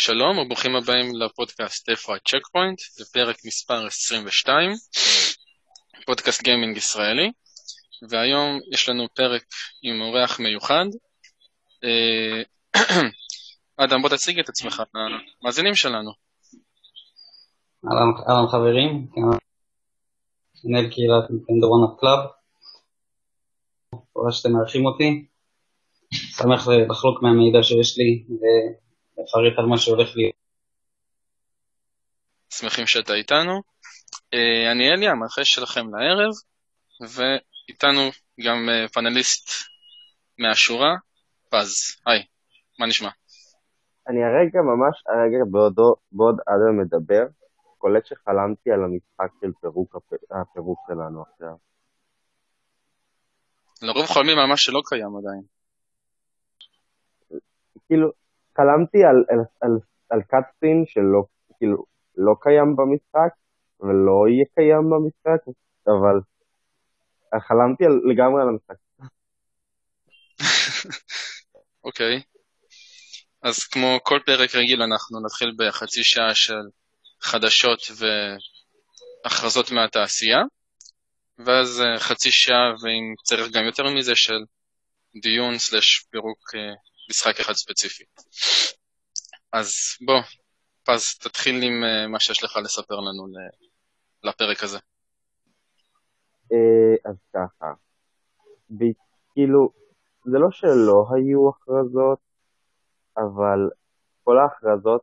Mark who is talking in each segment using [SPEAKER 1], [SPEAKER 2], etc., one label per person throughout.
[SPEAKER 1] שלום וברוכים הבאים לפודקאסט איפה הצ'ק פוינט, פרק מספר 22, פודקאסט גיימינג ישראלי, והיום יש לנו פרק עם אורח מיוחד. אה, אדם, בוא תציג את עצמך למאזינים שלנו.
[SPEAKER 2] אהלן חברים, מנהל קהילת נינטנדו קלאב, תודה שאתם מארחים אותי, שמח לחלוק מהמידע שיש לי לפרט על מה שהולך להיות.
[SPEAKER 1] שמחים שאתה איתנו. אה, אני אלי, המנחה שלכם לערב, ואיתנו גם אה, פאנליסט מהשורה, פז. היי, מה נשמע?
[SPEAKER 3] אני הרגע, ממש הרגע, בעודו, בעוד אדם מדבר, קולט שחלמתי על המשחק של פירוק, הפירוק שלנו עכשיו.
[SPEAKER 1] לרוב חולמים על מה שלא קיים עדיין.
[SPEAKER 3] כאילו, חלמתי על, על, על, על קאטסין שלא כאילו, לא קיים במשחק, ולא יהיה קיים במשחק, אבל חלמתי על, לגמרי על המשחק.
[SPEAKER 1] אוקיי. okay. אז כמו כל פרק רגיל, אנחנו נתחיל בחצי שעה של חדשות והכרזות מהתעשייה, ואז אה, חצי שעה, ואם צריך גם יותר מזה, של דיון סלש פירוק אה, משחק אחד ספציפי. אז בוא, פז, תתחיל עם uh, מה שיש לך לספר לנו לפרק הזה.
[SPEAKER 3] Uh, אז ככה, כאילו, זה לא שלא היו הכרזות, אבל כל ההכרזות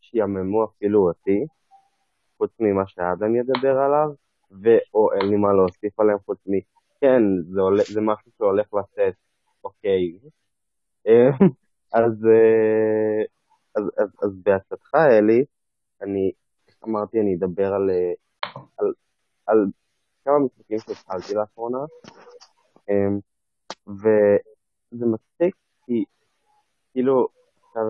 [SPEAKER 3] שיאממו אפילו אותי, חוץ ממה שאדם ידבר עליו, ואו אין לי מה להוסיף עליהם חוץ מ... כן, זה, עולה, זה משהו שהולך לצאת, אוקיי, אה, אז, אה, אז, אז, אז בעצתך, אלי, אני אמרתי, אני אדבר על, אה, על, על כמה משחקים שהתחלתי לאחרונה, וזה מצחיק כי כאילו, עכשיו,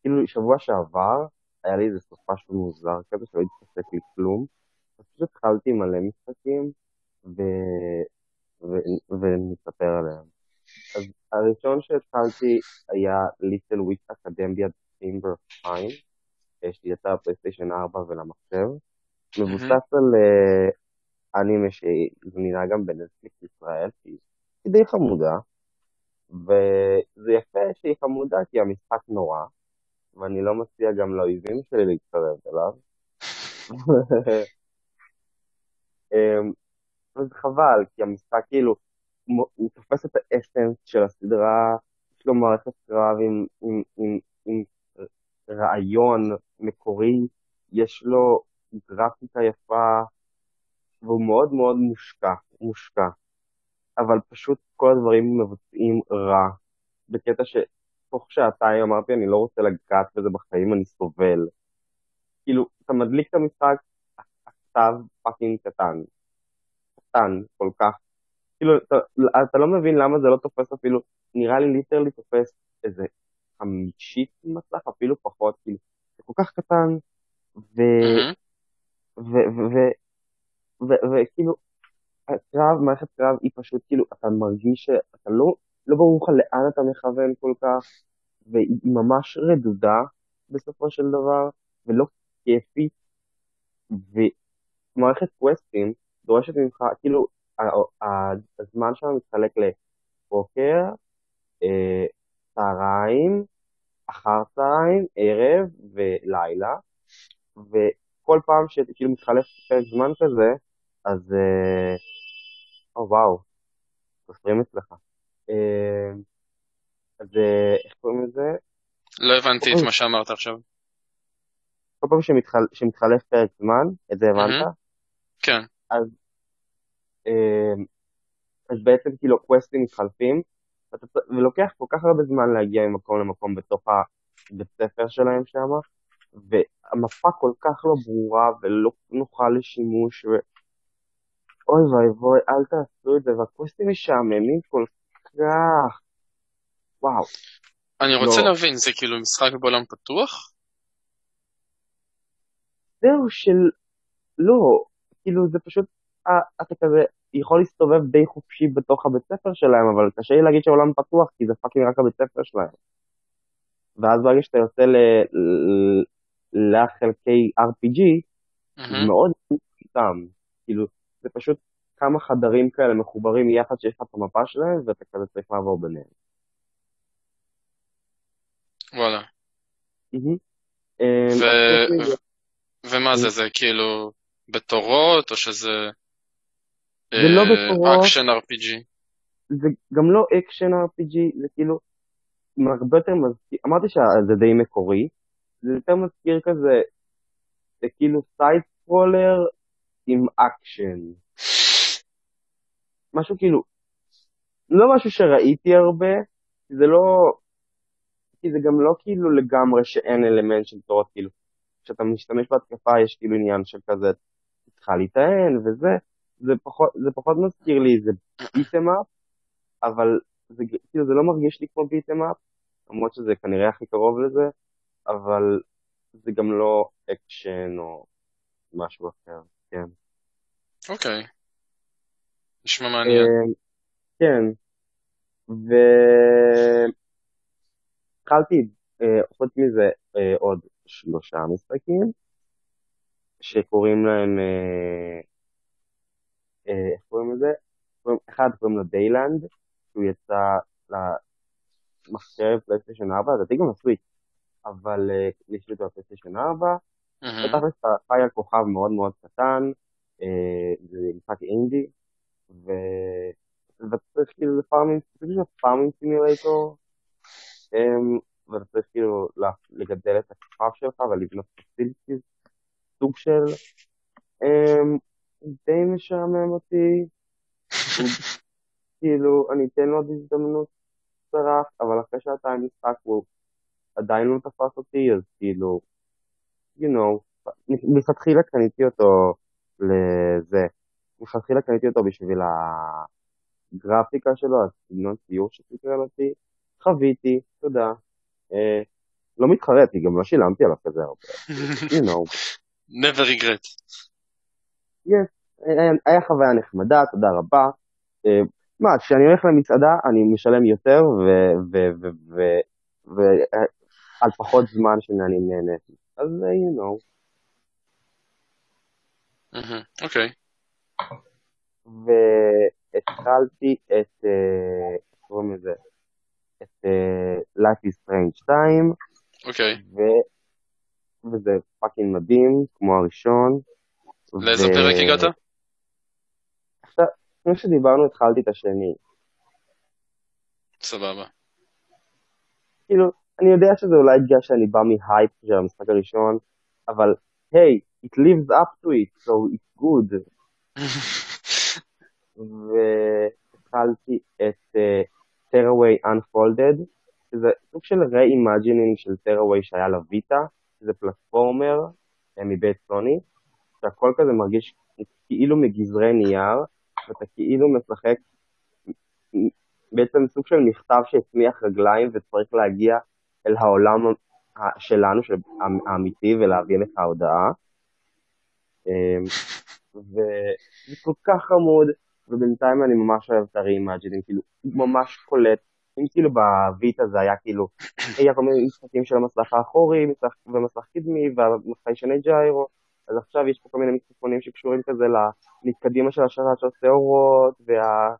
[SPEAKER 3] כאילו שבוע שעבר היה לי איזה סופה של מוזר כזה שלא התעסק לי כלום, אז פשוט התחלתי מלא משחקים ו... ו... ונספר עליהם. אז הראשון שהתחלתי היה ליטל וויק אקדמיה טימבר פיין, שיצא בפלייסטיישן 4 ולמחשב, מבוסס על אה, אנימה שזמינה גם בנטפליקס ישראל, שהיא די חמודה, וזה יפה שהיא חמודה כי המשחק נורא, ואני לא מציע גם לאויבים שלי להתקרב אליו. אמ, אז חבל, כי המשחק כאילו, הוא תופס את האסנס של הסדרה, יש לו מערכת קרב עם, עם, עם, עם רעיון מקורי, יש לו גרפיקה יפה, והוא מאוד מאוד מושקע, מושקע. אבל פשוט כל הדברים מבוצעים רע, בקטע שתוך שעתיים אמרתי, אני לא רוצה לגעת בזה בחיים, אני סובל. כאילו, אתה מדליק את המשחק, הכתב fucking קטן. קטן כל כך, כאילו, אתה, אתה לא מבין למה זה לא תופס אפילו, נראה לי literally תופס איזה חמישית מצלח, אפילו פחות, כאילו, זה כל כך קטן, ו... וכאילו, הקרב, מערכת קרב היא פשוט, כאילו, אתה מרגיש שאתה לא, לא ברור לך לאן אתה מכוון כל כך, והיא ממש רדודה בסופו של דבר, ולא כיפית, ומערכת קווסטים דורשת ממך, כאילו, הזמן שלנו מתחלק לבוקר, אה, צהריים, אחר צהריים, ערב ולילה, וכל פעם שכאילו מתחלף פרק זמן כזה, אז... אה, או וואו, סופרים אצלך. אה, אז איך קוראים לזה?
[SPEAKER 1] לא הבנתי את מה שאמרת עכשיו.
[SPEAKER 3] כל פעם שמתחלף פרק זמן, את זה הבנת?
[SPEAKER 1] כן.
[SPEAKER 3] אז אז בעצם כאילו הקווסטים מתחלפים, ולוקח כל כך הרבה זמן להגיע ממקום למקום בתוך הבית ספר שלהם שם, והמפה כל כך לא ברורה ולא נוחה לשימוש, ו... אוי ואבוי, אל תעשו את זה, והקווסטים משעממים כל כך. וואו.
[SPEAKER 1] אני רוצה לא. להבין, זה כאילו משחק בעולם פתוח?
[SPEAKER 3] זהו, של... לא, כאילו זה פשוט, אתה כזה, יכול להסתובב די חופשי בתוך הבית ספר שלהם, אבל קשה לי להגיד שהעולם פתוח, כי זה פאקינג רק הבית ספר שלהם. ואז ברגע שאתה יוצא ל- לחלקי RPG,
[SPEAKER 1] מהמם.
[SPEAKER 3] מאוד איתם. כאילו, זה פשוט כמה חדרים כאלה מחוברים יחד שיש לך את המפה שלהם, ואתה כזה צריך לעבור ביניהם.
[SPEAKER 1] וואלה.
[SPEAKER 3] מזה,
[SPEAKER 1] ומה זה, זה כאילו בתורות, או שזה
[SPEAKER 3] זה לא בתורות.
[SPEAKER 1] action RPG?
[SPEAKER 3] זה גם לא אקשן RPG, זה כאילו הרבה יותר מזכיר, אמרתי שזה די מקורי, זה יותר מזכיר כזה, זה כאילו side scroller עם אקשן. משהו כאילו, לא משהו שראיתי הרבה, זה לא, כי זה גם לא כאילו לגמרי שאין אלמנט של תורות, כאילו, כשאתה משתמש בהתקפה יש כאילו עניין של כזה, צריכה להיטען וזה, זה פחות, זה פחות מזכיר לי איזה beat 'em up, אבל זה, כאילו, זה לא מרגיש לי כמו beat 'em up, למרות שזה כנראה הכי קרוב לזה, אבל זה גם לא אקשן או משהו אחר, כן.
[SPEAKER 1] אוקיי. נשמע מעניין.
[SPEAKER 3] אה, כן, והתחלתי, אה, חוץ מזה, אה, עוד שלושה משחקים, שקוראים להם, איך קוראים לזה? אחד קוראים לו דיילנד, שהוא יצא למחשב פלייסטיישן 4, לדעתי גם לסוויץ', אבל אה, יש לי אותו בפלייסטיישן 4,
[SPEAKER 1] מהמם.
[SPEAKER 3] בתכלס אתה חי על כוכב מאוד מאוד קטן, אה, זה משחק אינדי. ואתה צריך כאילו ל farming, זה פשוט farming simulator, אמ, ואתה צריך כאילו לגדל את הכוכב שלך ולבנות facilities, סוג של, אמ, די משעמם אותי, כאילו אני אתן לו עוד הזדמנות קצרה, אבל אחרי שעתיים משחק הוא עדיין לא תפס אותי, אז כאילו, you know, מלכתחילה קניתי אותו לזה, מלכתחילה קניתי אותו בשביל הגרפיקה שלו, הסגנון ציור שסקרן אותי, חוויתי, תודה. אה, לא מתחרט, כי גם לא שילמתי עליו כזה הרבה, you know.
[SPEAKER 1] never regret.
[SPEAKER 3] Yes, היה, היה חוויה נחמדה, תודה רבה. אה, מה, כשאני הולך למצעדה אני משלם יותר ו- ו- ו- ו- ו- על פחות זמן שאני נהניתי. אז אה, you know.
[SPEAKER 1] אוקיי.
[SPEAKER 3] והתחלתי את, אה, קוראים לזה? את אה, Life is Strange 2,
[SPEAKER 1] אוקיי.
[SPEAKER 3] וזה פאקינג מדהים, כמו הראשון.
[SPEAKER 1] לאיזה
[SPEAKER 3] ו-
[SPEAKER 1] פרק הגעת?
[SPEAKER 3] עכשיו, כמו שדיברנו, התחלתי את השני.
[SPEAKER 1] סבבה.
[SPEAKER 3] כאילו, אני יודע שזה אולי בגלל שאני בא מהייפ של המשחק הראשון, אבל היי, it lives up to it, so it's good. והתחלתי את uh, Tearaway Unfolded, שזה סוג של re-imagining של Tearaway שהיה לויטה, זה פלטפורמר uh, מבית סוני, שהכל כזה מרגיש כאילו מגזרי נייר, ואתה כאילו משחק בעצם סוג של מכתב שהצמיח רגליים וצריך להגיע אל העולם שלנו, של האמיתי, ולהביא לך הודעה. אמ, וזה כל כך חמוד, ובינתיים אני ממש אוהב את הרימג'ינים, כאילו, ממש קולט. אם כאילו בוויטה זה היה כאילו, היה כל מיני משחקים של המסך האחורי מסך, ומסך קדמי והחיישני ג'יירו, אז עכשיו יש פה כל מיני משחקונים שקשורים כזה למתקדימה של השלט של השערות, וה...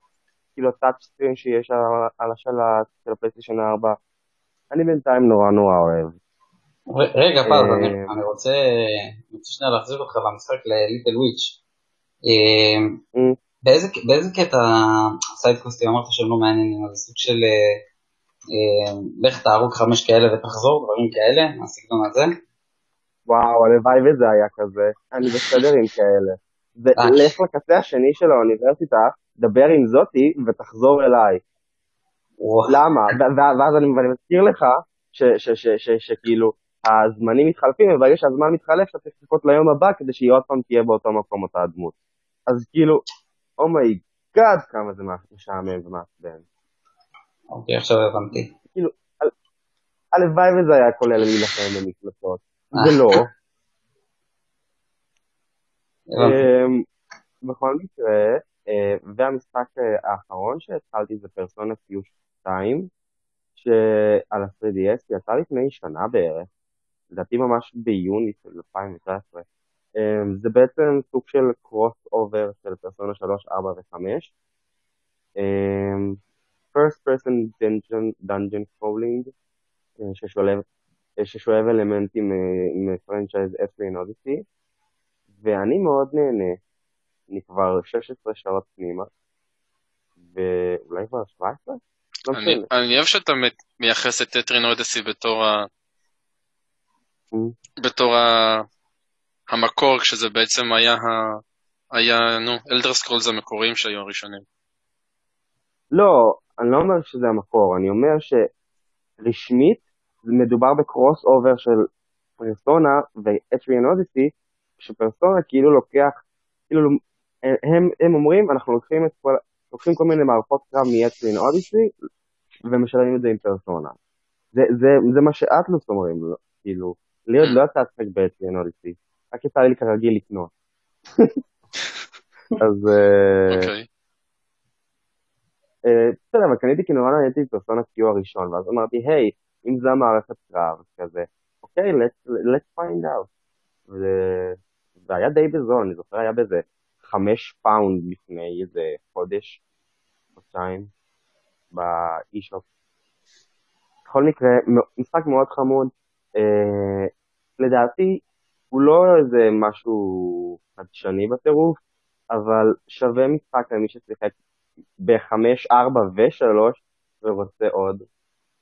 [SPEAKER 3] כאילו הטאצ' סקרין שיש על, על השלט של הפלייסטיישן 4. אני בינתיים נורא נורא אוהב.
[SPEAKER 2] רגע, פז,
[SPEAKER 3] אה,
[SPEAKER 2] אני- רוצה שנייה להחזיר אותך למשחק לליטל וויץ'.
[SPEAKER 3] אמ,
[SPEAKER 2] באיזה באיזה קטע סיידקוסטים אמרת שהם לא מעניינים, אז סוג של אה, אה, לך תהרוג חמש כאלה ותחזור, דברים כאלה, מהסגנון הזה?
[SPEAKER 3] וואו, הלוואי וזה היה כזה. אני בסדר עם כאלה. ולך לקצה השני של האוניברסיטה, דבר עם זאתי ותחזור אליי. למה? ואז אני, מזכיר לך שכאילו הזמנים מתחלפים, וברגע שהזמן מתחלף אתה צריך לחכות ליום הבא כדי שהיא עוד פעם תהיה באותו מקום אותה הדמות. אז כאילו, oh my god כמה זה משעמם ומעצבן.
[SPEAKER 2] אוקיי, עכשיו הבנתי.
[SPEAKER 3] כאילו, הל- הלוואי וזה היה כולל להילחם במפלצות.
[SPEAKER 2] אה.
[SPEAKER 3] זה לא. אמ, בכל מקרה, אה, והמשחק אה, האחרון שהתחלתי זה פרסונה פיוש 2, שעל ה-3DS יצא לפני שנה בערך, לדעתי ממש ביוני של 2019. אמ, זה בעצם סוג של קרוס אובר של פרסונה 3, 4 ו-5. first person dungeon, dungeon crawling ששולב, ששואב אלמנטים אה, מפרנצ'ייז אסלין אודיסי ואני מאוד נהנה, אני כבר 16 שעות פנימה ואולי כבר 17? לא
[SPEAKER 1] אני, אני אוהב שאתה מייחס את טטרין אודיסי בתור ה... בתור ה... המקור, כשזה בעצם היה, ה... היה, נו, Elder Scrolls המקוריים שהיו הראשונים.
[SPEAKER 3] לא, אני לא אומר שזה המקור, אני אומר שרשמית מדובר ב crossover של פרסונה ו-H.V.N. אודיסי, שפרסונה כאילו לוקח, כאילו הם, הם אומרים אנחנו לוקחים, את כל, לוקחים כל מיני מערכות קרב מ- Etrian Odyssey ומשלבים את זה עם פרסונה. זה, זה, זה מה שאטלוס אומרים, כאילו, לי עוד לא יצא לשחק ב-H.V.N. אודיסי, רק יצא לי כרגיל לקנות. אז... אה, אוקיי. אה, בסדר, אבל קניתי כי נורא נהניתי את Persona Q הראשון, ואז אמרתי, היי, אם זה המערכת קרב, כזה, אוקיי, let's find out. וזה היה די בזול, אני זוכר, היה באיזה חמש pound לפני איזה חודש, חודשיים, ב eShop. בכל מקרה, משחק מאוד חמוד. אה, לדעתי, הוא לא איזה משהו חדשני בטירוף, אבל שווה משחק למי ששיחק בחמש, ארבע ושלוש ורוצה עוד.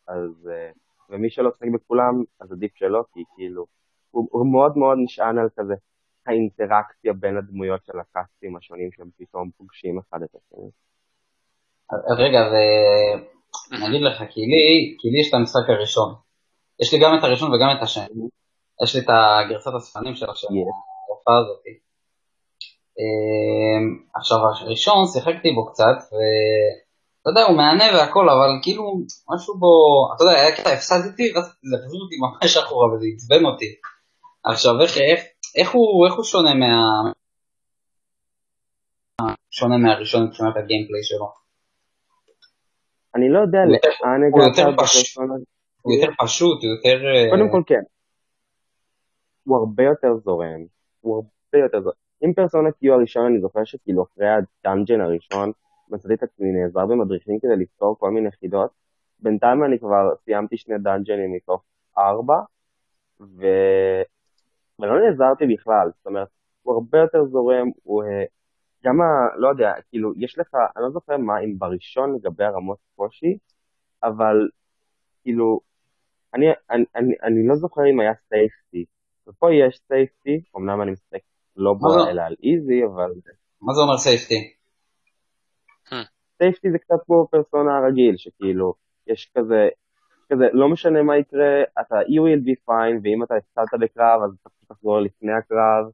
[SPEAKER 3] אז, אה, ומי שלא שיחק בכולם, אז עדיף שלא, כי כאילו, הוא, הוא מאוד מאוד נשען על כזה האינטראקציה בין הדמויות של הקאסטים השונים שהם פתאום פוגשים אחד את השני.
[SPEAKER 2] רגע, ואני אגיד לך, כי לי, כי לי יש את המשחק הראשון. יש לי גם את הראשון וגם את השני. יש לי את הגרסת הספנים של השם, היפה הזאת. אמ, עכשיו הראשון שיחקתי בו קצת, ואתה יודע, הוא מהנה והכל, אבל כאילו משהו בו, אתה יודע, היה ככה הפסדתי, ואז זה החזיר אותי ממש אחורה וזה עצבן אותי. עכשיו, איך, איך, איך, הוא, איך הוא שונה מה... שונה מהראשון מבחינת הגיימפליי שלו?
[SPEAKER 3] אני לא יודע
[SPEAKER 2] לאן הגעת הוא יותר פשוט, הוא יותר...
[SPEAKER 3] קודם כל כן. הוא הרבה יותר זורם, הוא הרבה יותר זורם. עם פרסונה קיו הראשון אני זוכר שכאילו אחרי הדאנג'ן הראשון מצאתי את עצמי נעזר במדריכים כדי לפתור כל מיני חידות. בינתיים אני כבר סיימתי שני דאנג'נים מתוך ארבע, ו... ולא נעזרתי בכלל, זאת אומרת, הוא הרבה יותר זורם, הוא אה, גם ה... לא יודע, כאילו, יש לך, אני לא זוכר מה אם בראשון לגבי הרמות קושי, אבל כאילו, אני, אני, אני, אני לא זוכר אם היה safety, ופה יש safety, אמנם אני משחק לא בו אלא על easy, אבל...
[SPEAKER 2] מה זה אומר safety?
[SPEAKER 3] safety זה קצת כמו פרסונה הרגיל, שכאילו, יש כזה, כזה, לא משנה מה יקרה, אתה you will be fine, ואם אתה הפסדת בקרב, אז אתה פשוט תחזור לפני הקרב.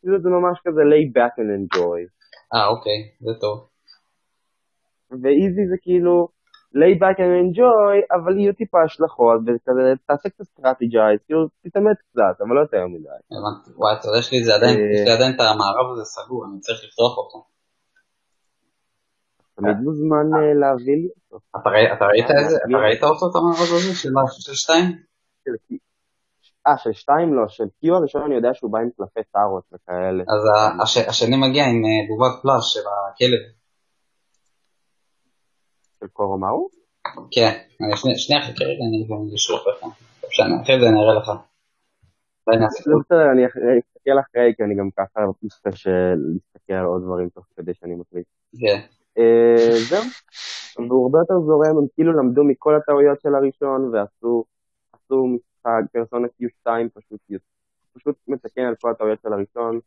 [SPEAKER 3] כאילו זה ממש כזה lay back and enjoy.
[SPEAKER 2] אה, אוקיי, זה טוב.
[SPEAKER 3] ו easy זה כאילו, lay back and enjoy, אבל יהיו טיפה השלכות, וכזה תעשה קצת strategize, כאילו תתאמץ קצת, אבל לא יותר מדי.
[SPEAKER 2] הבנתי, וואי, אתה יודע, יש לי עדיין, יש לי עדיין את המארז הזה סגור, אני צריך לפתוח אותו.
[SPEAKER 3] תמיד מוזמן אה, להביא לי אותו.
[SPEAKER 2] אתה ראית איזה, אתה ראית אותו, את המערב הזה, של שתיים?
[SPEAKER 3] אה, של שתיים לא, של קיו הראשון אני יודע שהוא בא עם קלפי טארות וכאלה.
[SPEAKER 2] אז השני מגיע עם אה, תגובת פלאש של הכלב.
[SPEAKER 3] של קורומאו?
[SPEAKER 2] כן, שנייה חכה רגע, אני גם אשלח לך. אחרי זה אני אראה לך.
[SPEAKER 3] לא אני אסתכל אחרי, כי אני גם ככה רוצה להסתכל על עוד דברים תוך כדי שאני מקליט.
[SPEAKER 2] כן.
[SPEAKER 3] אה, זהו, והוא הרבה יותר זורם, הם כאילו למדו מכל הטעויות של הראשון, ועשו משחק, פרסונה Q2 פשוט, פשוט מתקן על כל הטעויות של הראשון,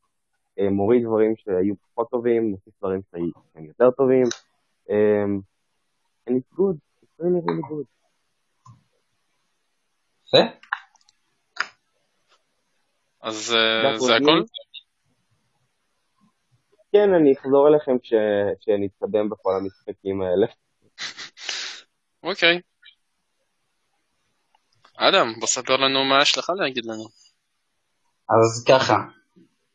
[SPEAKER 3] אה, מוריד דברים שהיו פחות טובים, מוסיף דברים שהם יותר טובים. אה, and it's good, it's really really good.
[SPEAKER 1] יפה. אז זה הכל?
[SPEAKER 3] כן, אני אחזור אליכם כשנתקדם בכל המשחקים האלה.
[SPEAKER 1] אוקיי. אדם, בוא ספר לנו מה יש לך להגיד לנו.
[SPEAKER 2] אז ככה,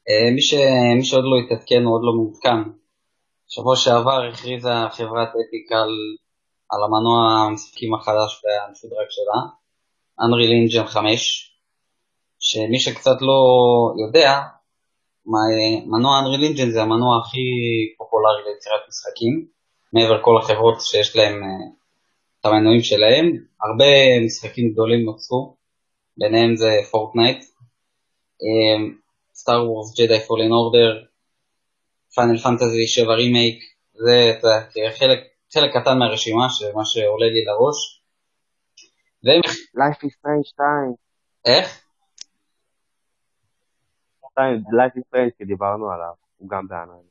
[SPEAKER 2] אה, מי, ש... מי שעוד לא התעדכן או עוד לא מעודכן, שבוע שעבר הכריזה חברת אתיקל על המנוע המשחקים החדש והמשודרג שלה, Unreal Engine 5, למי שקצת לא יודע, מנוע Unreal Engine זה המנוע הכי פופולרי ליצירת משחקים, מעבר כל החברות שיש להם אה, את המנועים שלהם, הרבה משחקים גדולים נוצרו, ביניהם זה Fortnite, Star Wars, Jedi Fallen Order, Final Fantasy 7 רימייק, זה חלק, חלק קטן מהרשימה, מה שעולה לי לראש.
[SPEAKER 3] והם... Life is Strange 2.
[SPEAKER 2] איך?
[SPEAKER 3] Life is Strange שדיברנו עליו, הוא גם באנרל.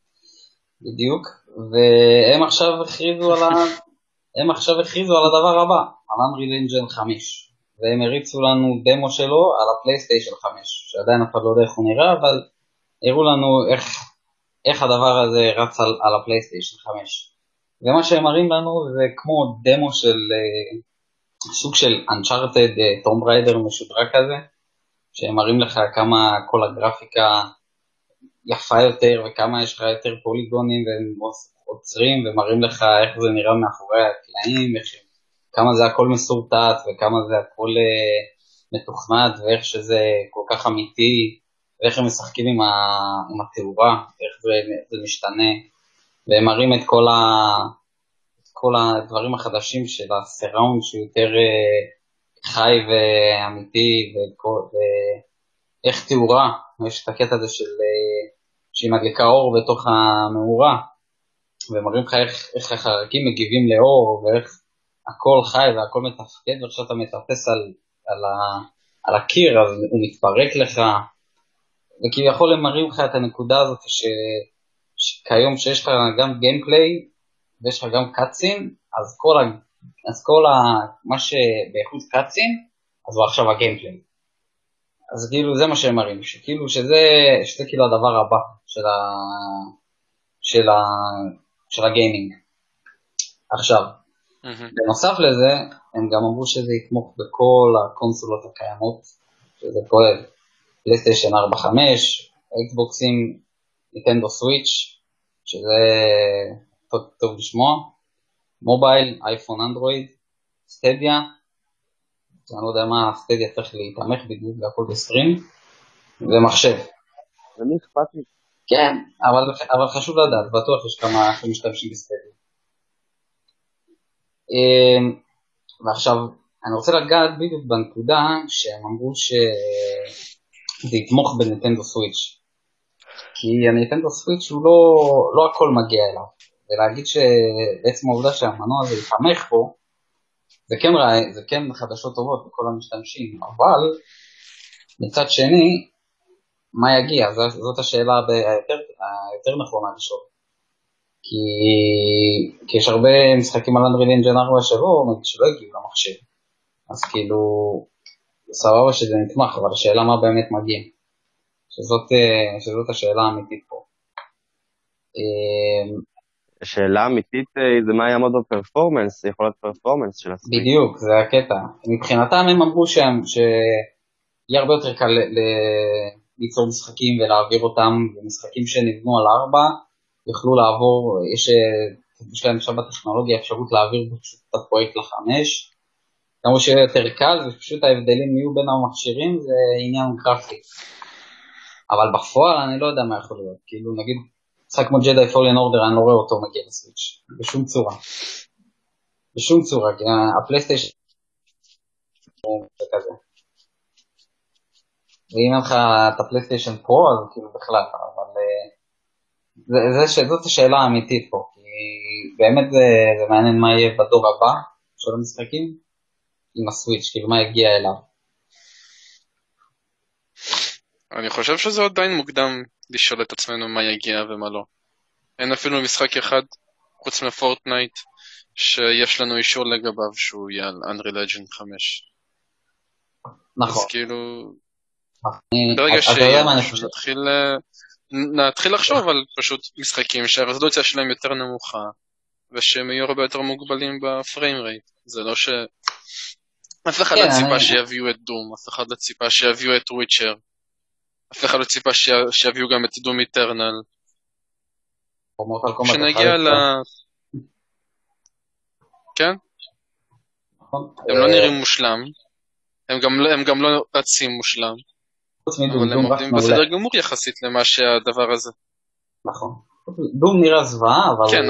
[SPEAKER 2] בדיוק, והם עכשיו הכריזו על, ה... הם עכשיו הכריזו על הדבר הבא, על Unreal Engine 5, והם הריצו לנו דמו שלו על הפלייסטיישן 5, שעדיין אף אחד לא יודע איך הוא נראה, אבל הראו לנו איך, איך הדבר הזה רץ על, על הפלייסטיישן 5. ומה שהם מראים לנו זה כמו דמו של uh, סוג של Uncharted טום uh, ריידר משודרג כזה, שהם מראים לך כמה כל הגרפיקה יפה יותר וכמה יש לך יותר פוליגונים והם עוצרים ומראים לך איך זה נראה מאחורי הקלעים, כמה זה הכל מסורטט וכמה זה הכל uh, מתוכנת ואיך שזה כל כך אמיתי ואיך הם משחקים עם, ה, עם התאורה, איך זה, זה משתנה. והם מראים את כל, ה, את כל הדברים החדשים של הסיראונד שהוא יותר uh, חי ואמיתי ואיך תאורה, יש את הקטע הזה של, uh, שהיא מדליקה אור בתוך המאורה ומראים לך איך, איך החרקים מגיבים לאור ואיך הכל חי והכל מתפקד ועכשיו מטפס על, על, ה, על הקיר אז הוא מתפרק לך. וכביכול הם מראים לך את הנקודה הזאת ש, שכיום שיש לך גם גיימפליי ויש לך גם קאצין אז כל, ה, אז כל ה, מה שבאיכות קאצין אז הוא עכשיו הגיימפליי אז כאילו זה מה שהם מראים, שכאילו שזה, שזה כאילו הדבר הבא של, ה, של, ה, של הגיימינג. עכשיו, mm-hmm. בנוסף לזה, הם גם אמרו שזה יתמוך בכל הקונסולות הקיימות, שזה כולל פלייסטיישן 4-5, אקסבוקסים, ניטנדו סוויץ', שזה טוב, טוב לשמוע, מובייל, אייפון אנדרואיד, סטדיה, אני לא יודע מה סטדיה צריך להתעמך בדיוק, זה הכל בסטרים, ומחשב.
[SPEAKER 3] למי אכפת לי?
[SPEAKER 2] כן, אבל, אבל חשוב לדעת, בטוח יש כמה שמשתמשים בסטדיה. אמ, ועכשיו, אני רוצה לגעת בדיוק בנקודה שהם אמרו שזה יתמוך בנינטנדו סוויץ'. כי הנינטנדו סוויץ' הוא לא, לא הכל מגיע אליו. ולהגיד שבעצם העובדה שהמנוע הזה יתמך בו, זה כן, רע, זה כן חדשות טובות לכל המשתמשים, אבל מצד שני, מה יגיע? זאת, השאלה היותר, היותר נכונה לשאול. כי, כי יש הרבה משחקים על אנדריל אינג'ן 4 שלא, שלא הגיעו למחשב. אז כאילו, סבבה שזה נתמך, אבל השאלה מה באמת מגיע. שזאת, שזאת השאלה האמיתית פה.
[SPEAKER 3] השאלה האמיתית אה, זה מה יעמוד בפרפורמנס, זה יכול להיות פרפורמנס של הסוויץ'.
[SPEAKER 2] בדיוק, זה הקטע. מבחינתם הם אמרו שהם, שיהיה הרבה יותר קל ליצור משחקים ולהעביר אותם, ומשחקים שנבנו על ארבע, יוכלו לעבור, יש, יש להם עכשיו בטכנולוגיה אפשרות להעביר את הפרויקט לחמש. כמו שיהיה יותר קל, ופשוט ההבדלים יהיו בין המכשירים, זה עניין גרפי. אבל בפועל אני לא יודע מה יכול להיות, כאילו נגיד משחק כמו ג'די פולן אורדר, אני לא רואה אותו מגיע לסוויץ', בשום צורה. בשום צורה, כי הפלייסטיישן זה כזה. ואם אין לך את הפלייסטיישן פרו, אז כאילו בכלל, אבל אה, זה, זה, זאת השאלה האמיתית פה, כי באמת זה, זה מעניין מה יהיה בדור הבא של המשחקים עם הסוויץ', כאילו מה יגיע אליו.
[SPEAKER 1] אני חושב שזה עדיין מוקדם לשאול את עצמנו מה יגיע ומה לא. אין אפילו משחק אחד, חוץ מפורטנייט, שיש לנו אישור לגביו שהוא יהיה על Unreal Legend 5.
[SPEAKER 2] נכון.
[SPEAKER 1] אז כאילו, ברגע שנתחיל נתחיל לחשוב על פשוט משחקים שהרזולוציה שלהם יותר נמוכה, ושהם יהיו הרבה יותר מוגבלים בפריים רייט. זה לא ש... אף אחד לא כן, ציפה שיביאו את דום, אף אחד לא ציפה שיביאו את וויצ'ר. אף אחד לא ציפה שיביאו גם את דום איטרנל. כשנגיע ל... כן?
[SPEAKER 2] נכון.
[SPEAKER 1] הם לא
[SPEAKER 2] אה,
[SPEAKER 1] נראים מושלם, הם גם לא- לא רצים מושלם, אבל הם עובדים. בסדר גמור יחסית למה שהדבר הזה.
[SPEAKER 2] נכון. דום נראה זוועה, אבל
[SPEAKER 1] כן,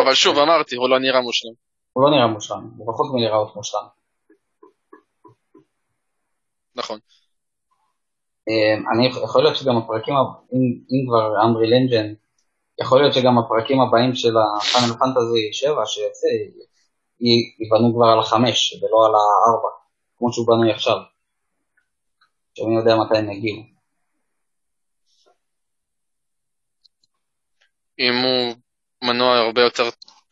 [SPEAKER 1] אבל, שוב אמרתי, הוא לא נראה מושלם.
[SPEAKER 2] הוא לא נראה מושלם, הוא רחוק מלהיראות מושלם.
[SPEAKER 1] נכון.
[SPEAKER 2] אה, אני יכול להיות שגם הפרקים, אם, אם כבר אמריל אנג'ן, יכול להיות שגם הפרקים הבאים של הפאנל פנטזי 7 שיוצא, ייבנו כבר על החמש ולא על הארבע, כמו שהוא בנוי עכשיו. שמי יודע מתי הם יגיעו.
[SPEAKER 1] אם הוא מנוע הרבה יותר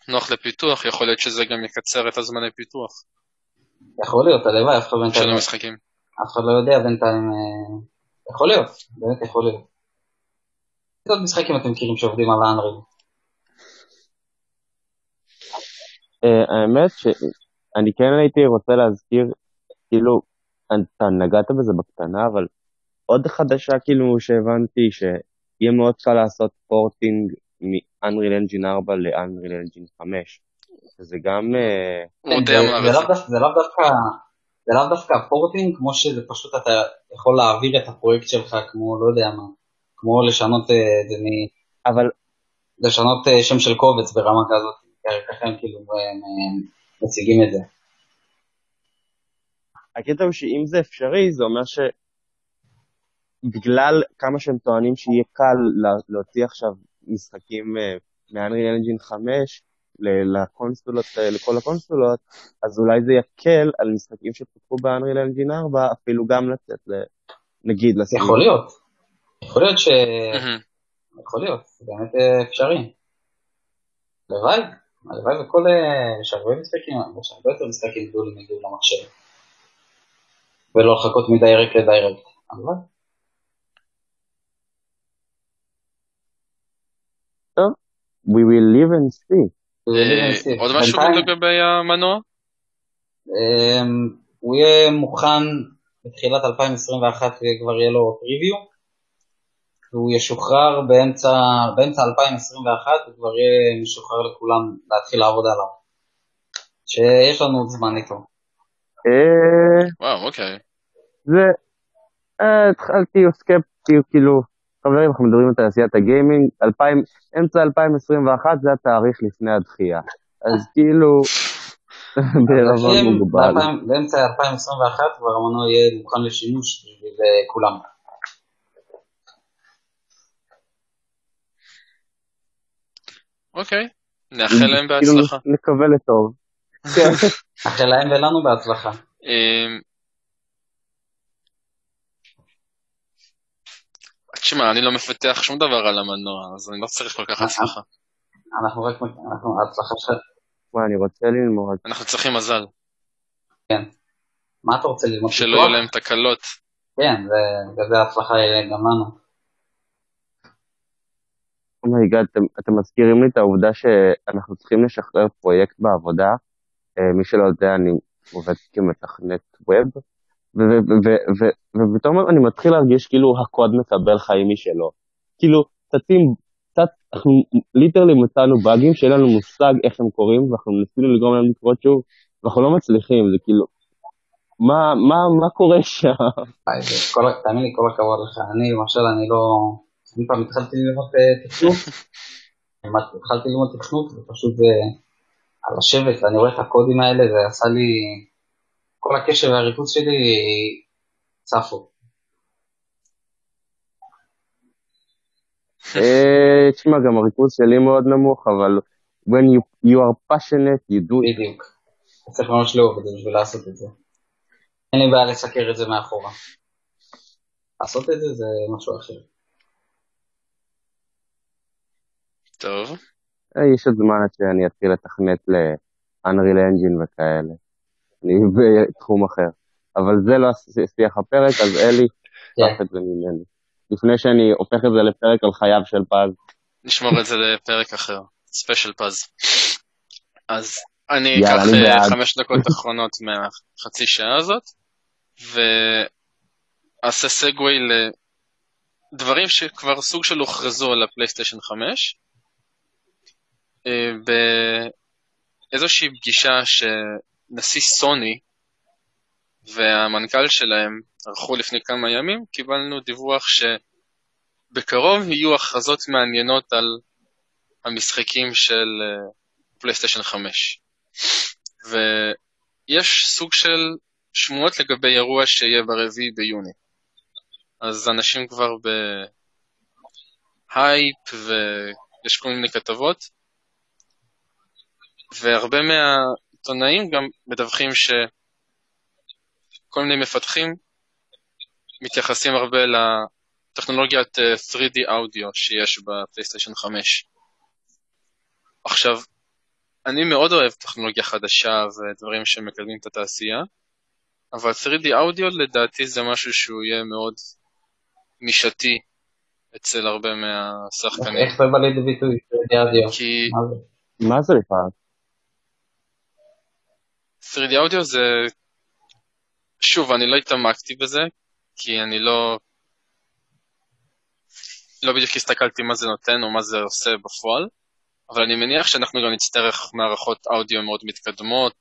[SPEAKER 1] נוח לפיתוח, יכול להיות שזה גם יקצר את הזמני פיתוח
[SPEAKER 2] יכול להיות, הלוואי, אף אחד
[SPEAKER 1] של
[SPEAKER 2] בינתיים,
[SPEAKER 1] המשחקים.
[SPEAKER 2] אף אחד לא יודע בינתיים, אה, יכול להיות, באמת יכול להיות. איזה עוד משחקים אתם מכירים שעובדים על האנריל?
[SPEAKER 3] אה, האמת שאני כן הייתי רוצה להזכיר, כאילו, אתה נגעת בזה בקטנה, אבל עוד חדשה כאילו שהבנתי שיהיה מאוד קל לעשות פורטינג מ-Unreal Engine 4 ל-Unreal Engine 5. זה גם... אה,
[SPEAKER 2] זה-
[SPEAKER 1] אמר
[SPEAKER 2] זה לאו
[SPEAKER 1] זה.
[SPEAKER 2] דווקא- זה לאו דווקא, פורטינג, כמו שזה פשוט אתה יכול להעביר את הפרויקט שלך כמו, לא יודע מה, כמו לשנות אה, את זה מ...
[SPEAKER 3] אבל
[SPEAKER 2] לשנות אה, שם של קובץ ברמה כזאת, ככה הם כאילו אה, אה, מציגים את זה.
[SPEAKER 3] הקטע הוא שאם זה אפשרי, זה אומר שבגלל כמה שהם טוענים שיהיה קל לה- להוציא עכשיו משחקים אה, מ-Unreal Engine 5 ל- לקונסולות, לכל הקונסולות, אז אולי זה יקל על משחקים שפותחו ב-Unreal Engine 4 אפילו גם לצאת, נגיד, לסביבה.
[SPEAKER 2] יכול להיות, יכול להיות ש... יכול להיות, זה באמת אה, אפשרי. הלוואי, הלוואי וכל... אה, יש הרבה משחקים, יש הרבה יותר משחקים גדולים יגיעו למחשב. ולא לחכות מדיירקט לדיירקט. הלוואי.
[SPEAKER 3] We will live and see.
[SPEAKER 1] אה, עוד משהו לגבי המנוע?
[SPEAKER 2] אמ, הוא יהיה מוכן בתחילת 2021 כבר יהיה לו פריוויו, והוא ישוחרר באמצע, באמצע 2021 וכבר יהיה משוחרר לכולם להתחיל לעבוד עליו. שיש לנו עוד זמן איתו.
[SPEAKER 3] אה,
[SPEAKER 1] וואו, אוקיי.
[SPEAKER 3] זה, אה, התחלתי סקפטי, כאילו, חברים, אנחנו מדברים על תעשיית הגיימינג, 2000, אמצע 2021 זה התאריך לפני הדחייה. אז כאילו, בערבון מוגבל.
[SPEAKER 2] באמצע 2021 כבר המנוע יהיה מוכן לשימוש בשביל אה, כולם.
[SPEAKER 1] אוקיי. נאחל להם
[SPEAKER 3] כאילו,
[SPEAKER 1] בהצלחה.
[SPEAKER 3] נקווה לטוב.
[SPEAKER 2] אחרי להם ולנו בהצלחה.
[SPEAKER 1] תשמע, אני לא מפתח שום דבר על המנוע, אז אני לא צריך כל כך הצלחה.
[SPEAKER 2] אנחנו רק, אנחנו, ההצלחה שלך,
[SPEAKER 3] וואי, אני רוצה ללמוד.
[SPEAKER 1] אנחנו צריכים מזל,
[SPEAKER 2] כן. מה אתה רוצה ללמוד?
[SPEAKER 1] שלא? יהיו להם תקלות.
[SPEAKER 2] כן, בגלל זה ההצלחה היא גם לנו.
[SPEAKER 3] oh my god, אתם, אתם מזכירים לי את העובדה שאנחנו צריכים לשחרר פרויקט בעבודה. אה, מי שלא יודע, אני עובד כמתכנת web, ופתאום אני מתחיל להרגיש כאילו הקוד מקבל חיים משלו. כאילו, צצים, קצת, אנחנו ליטרלי מצאנו באגים שאין לנו מושג איך הם קורים, ואנחנו ניסינו לגרום להם לקרות שוב, ואנחנו לא מצליחים, זה כאילו, מה, מה, מה קורה שם?
[SPEAKER 2] זה תאמין לי, כל הכבוד לך. אני למשל, אני לא... אני פעם התחלתי ללמוד אה, תכנות, התחלתי ללמוד תכנות, ופשוט אה, על לשבת, ואני רואה את הקודים האלה, זה עשה לי... כל הקשב והריכוז שלי צפו.
[SPEAKER 3] אה, תשמע, גם הריכוז שלי מאוד נמוך, אבל when you, you are passionate, you do it.
[SPEAKER 2] בדיוק. צריך ממש לאהוב את זה בשביל לעשות את זה. אין לי בעיה לסקר את זה מאחורה. לעשות את זה זה משהו אחר.
[SPEAKER 1] טוב.
[SPEAKER 3] אה, יש עוד זמן עד שאני אתחיל לתכנת ל-Unreal Engine וכאלה. אני בתחום אחר. אבל זה לא שייך לפרק, אז אלי,
[SPEAKER 2] כן.
[SPEAKER 3] קח את זה ממני. לפני שאני הופך את זה לפרק על חייו של פז.
[SPEAKER 1] נשמור את זה לפרק אחר, special פז. אז אני אקח אה. חמש דקות אחרונות מהחצי שעה הזאת, ואעשה segue לדברים שכבר סוג של הוכרזו על הפלייסטיישן 5. אה, באיזושהי פגישה נשיא סוני והמנכ"ל שלהם ערכו לפני כמה ימים, קיבלנו דיווח שבקרוב יהיו הכרזות מעניינות על המשחקים של פלייסטיישן 5. ויש סוג של שמועות לגבי אירוע שיהיה ברביעי ביוני. אז אנשים כבר בהייפ ויש כל מיני כתבות, והרבה מהעיתונאים גם מדווחים שכל מיני מפתחים מתייחסים הרבה לטכנולוגיית 3D אודיו שיש בפלייסטיישן 5. עכשיו, אני מאוד אוהב טכנולוגיה חדשה ודברים שמקדמים את התעשייה, אבל 3D אודיו לדעתי זה משהו שהוא יהיה מאוד נישתי אצל הרבה מהשחקנים.
[SPEAKER 2] איך זה בא לידי ביטוי 3D אודיו?
[SPEAKER 1] כי
[SPEAKER 3] מה זה בכלל?
[SPEAKER 1] 3D אודיו זה... שוב, אני לא התעמקתי בזה, כי אני לא... לא בדיוק הסתכלתי מה זה נותן או מה זה עושה בפועל, אבל אני מניח שאנחנו גם נצטרך מערכות אודיו מאוד מתקדמות,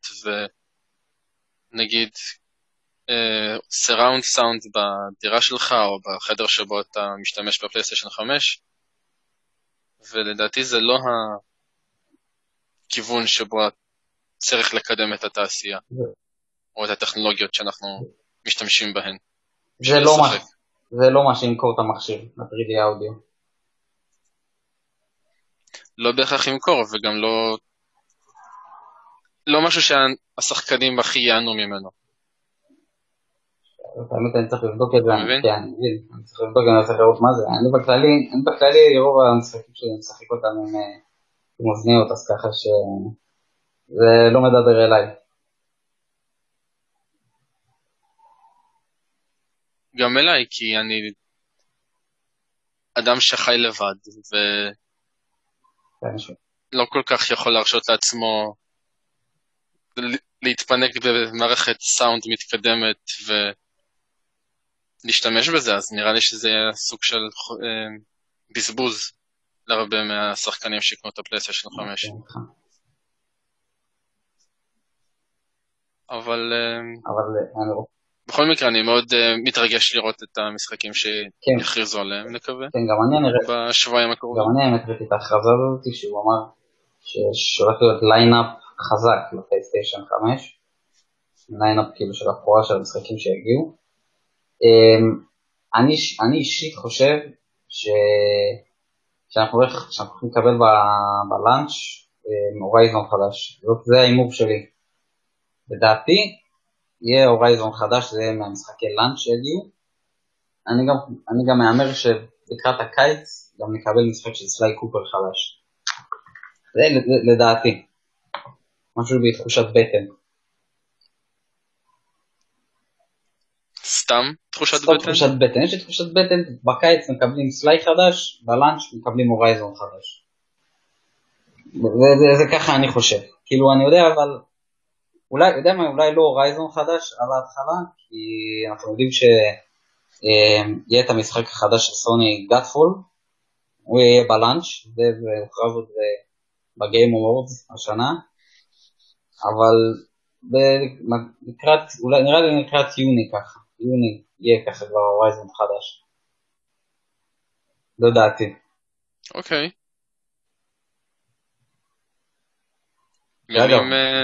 [SPEAKER 1] ונגיד uh, surround sound בדירה שלך או בחדר שבו אתה משתמש בפלייסטיישן 5, ולדעתי זה לא הכיוון שבו צריך לקדם את התעשייה, או את הטכנולוגיות שאנחנו משתמשים בהן.
[SPEAKER 2] זה לא, מה, זה לא מה שימכור את המכשיר, ה-3D אודיו.
[SPEAKER 1] לא בהכרח ימכור, וגם לא... לא משהו שהשחקנים הכי ייהנו ממנו.
[SPEAKER 2] האמת אני צריך לבדוק את זה? כן, אני צריך לבדוק, אני צריך לראות מה זה, אני בכללי, אני בכללי רוב המשחקים שלי משחק אותם עם אה, עם אוזניות, אז ככה שזה לא מדבר אליי.
[SPEAKER 1] גם אליי, כי אני אדם שחי לבד,
[SPEAKER 2] כן,
[SPEAKER 1] ולא כל כך יכול להרשות לעצמו להתפנק במערכת סאונד מתקדמת ולהשתמש בזה, אז נראה לי שזה יהיה סוג של אה, בזבוז להרבה מהשחקנים שיקנו את הפלייסטיישן 5. אבל אה,
[SPEAKER 2] אבל אה, אני רוצה,
[SPEAKER 1] בכל מקרה אני מאוד אה, מתרגש לראות את המשחקים
[SPEAKER 2] כן.
[SPEAKER 1] שיכריזו עליהם, נקווה,
[SPEAKER 2] כן, גם אני, ראיתי-
[SPEAKER 1] בשבועיים
[SPEAKER 2] גם
[SPEAKER 1] הקרובים.
[SPEAKER 2] אני האמת ראיתי את ההכרזה הזאת שהוא אמר שהולך להיות lineup חזק לפלייסטיישן 5, lineup כאילו של הבכורה של המשחקים שיגיעו. אמ, אני, אני אישית חושב ש... שאנחנו הולכים לקבל ב launch Horizon חדש, זאת, זה ההימור שלי. לדעתי יהיה Horizon חדש, זה יהיה מהמשחקי launch שיגיעו. אני גם, אני גם מהמר שלקראת הקיץ גם נקבל משחק של סליי קופר חדש. זה לדעתי. משהו בתחושת בטן.
[SPEAKER 1] סתם תחושת
[SPEAKER 2] סתם
[SPEAKER 1] בטן?
[SPEAKER 2] תחושת בטן. יש לי תחושת בטן, בקיץ מקבלים סליי חדש, בלאנץ' מקבלים הורייזון חדש. זה, זה, זה ככה אני חושב. כאילו אני יודע אבל, אולי, יודע מה, אולי לא הורייזון חדש על ההתחלה, כי אנחנו יודעים שיהיה את המשחק החדש של סוני Godfall, הוא יהיה ב launch, זה הוכרז עוד ב- ב Game Awards השנה, אבל לקראת, אולי נראה לי לקראת יוני ככה, יוני יהיה ככה כבר Horizon חדש. לדעתי.
[SPEAKER 1] אוקיי.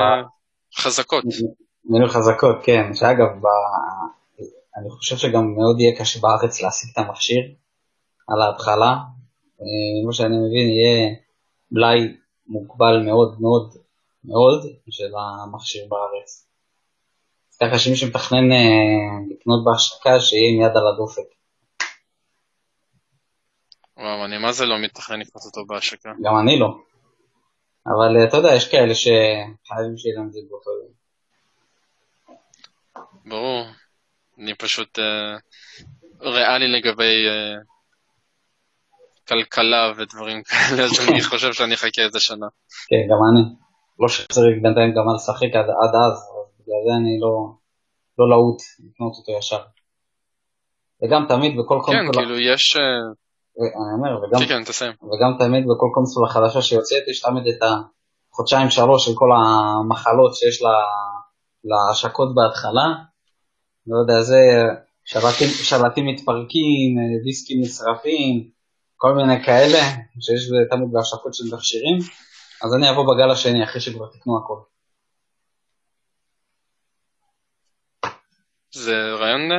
[SPEAKER 1] אה,
[SPEAKER 2] ב-
[SPEAKER 1] חזקות.
[SPEAKER 2] מילים חזקות, כן, שאגב, ב... אני חושב שגם מאוד יהיה קשה בארץ להשיג את המכשיר על ההתחלה. אה, כמו שאני מבין, יהיה בלאי מוגבל מאוד מאוד מאוד של המכשיר בארץ. ככה שמי שמתכנן אה, לקנות בהשקה, שיהיה עם יד על הדופק.
[SPEAKER 1] וואו, אני מה זה לא מתכנן לקנות אותו בהשקה.
[SPEAKER 2] גם אני לא. אבל אה, אתה יודע, יש כאלה שחייבים שיהיה להם את זה באותו יום.
[SPEAKER 1] ברור. אני פשוט אה, ריאלי לגבי אה, כלכלה ודברים כאלה, אז אני חושב שאני אחכה איזה שנה.
[SPEAKER 2] כן, גם אני. לא שצריך בינתיים גם לשחק עד, עד אז, אז בגלל זה אני לא, לא להוט לקנות אותו ישר. וגם תמיד בכל
[SPEAKER 1] כן,
[SPEAKER 2] קונסולה,
[SPEAKER 1] כאילו יש...
[SPEAKER 2] אני אומר, וגם,
[SPEAKER 1] כן, כן.
[SPEAKER 2] וגם תמיד בכל קונסולה חדשה שיוצאת, יש תמיד את החודשיים שלוש של כל המחלות שיש לה להשקות בהתחלה. לא יודע, זה שלטים, שלטים מתפרקים, דיסקים נשרפים, כל מיני כאלה, שיש תמיד בהשקות של מכשירים, אז אני אבוא בגל השני אחרי שכבר תקנו הכל.
[SPEAKER 1] זה רעיון אה,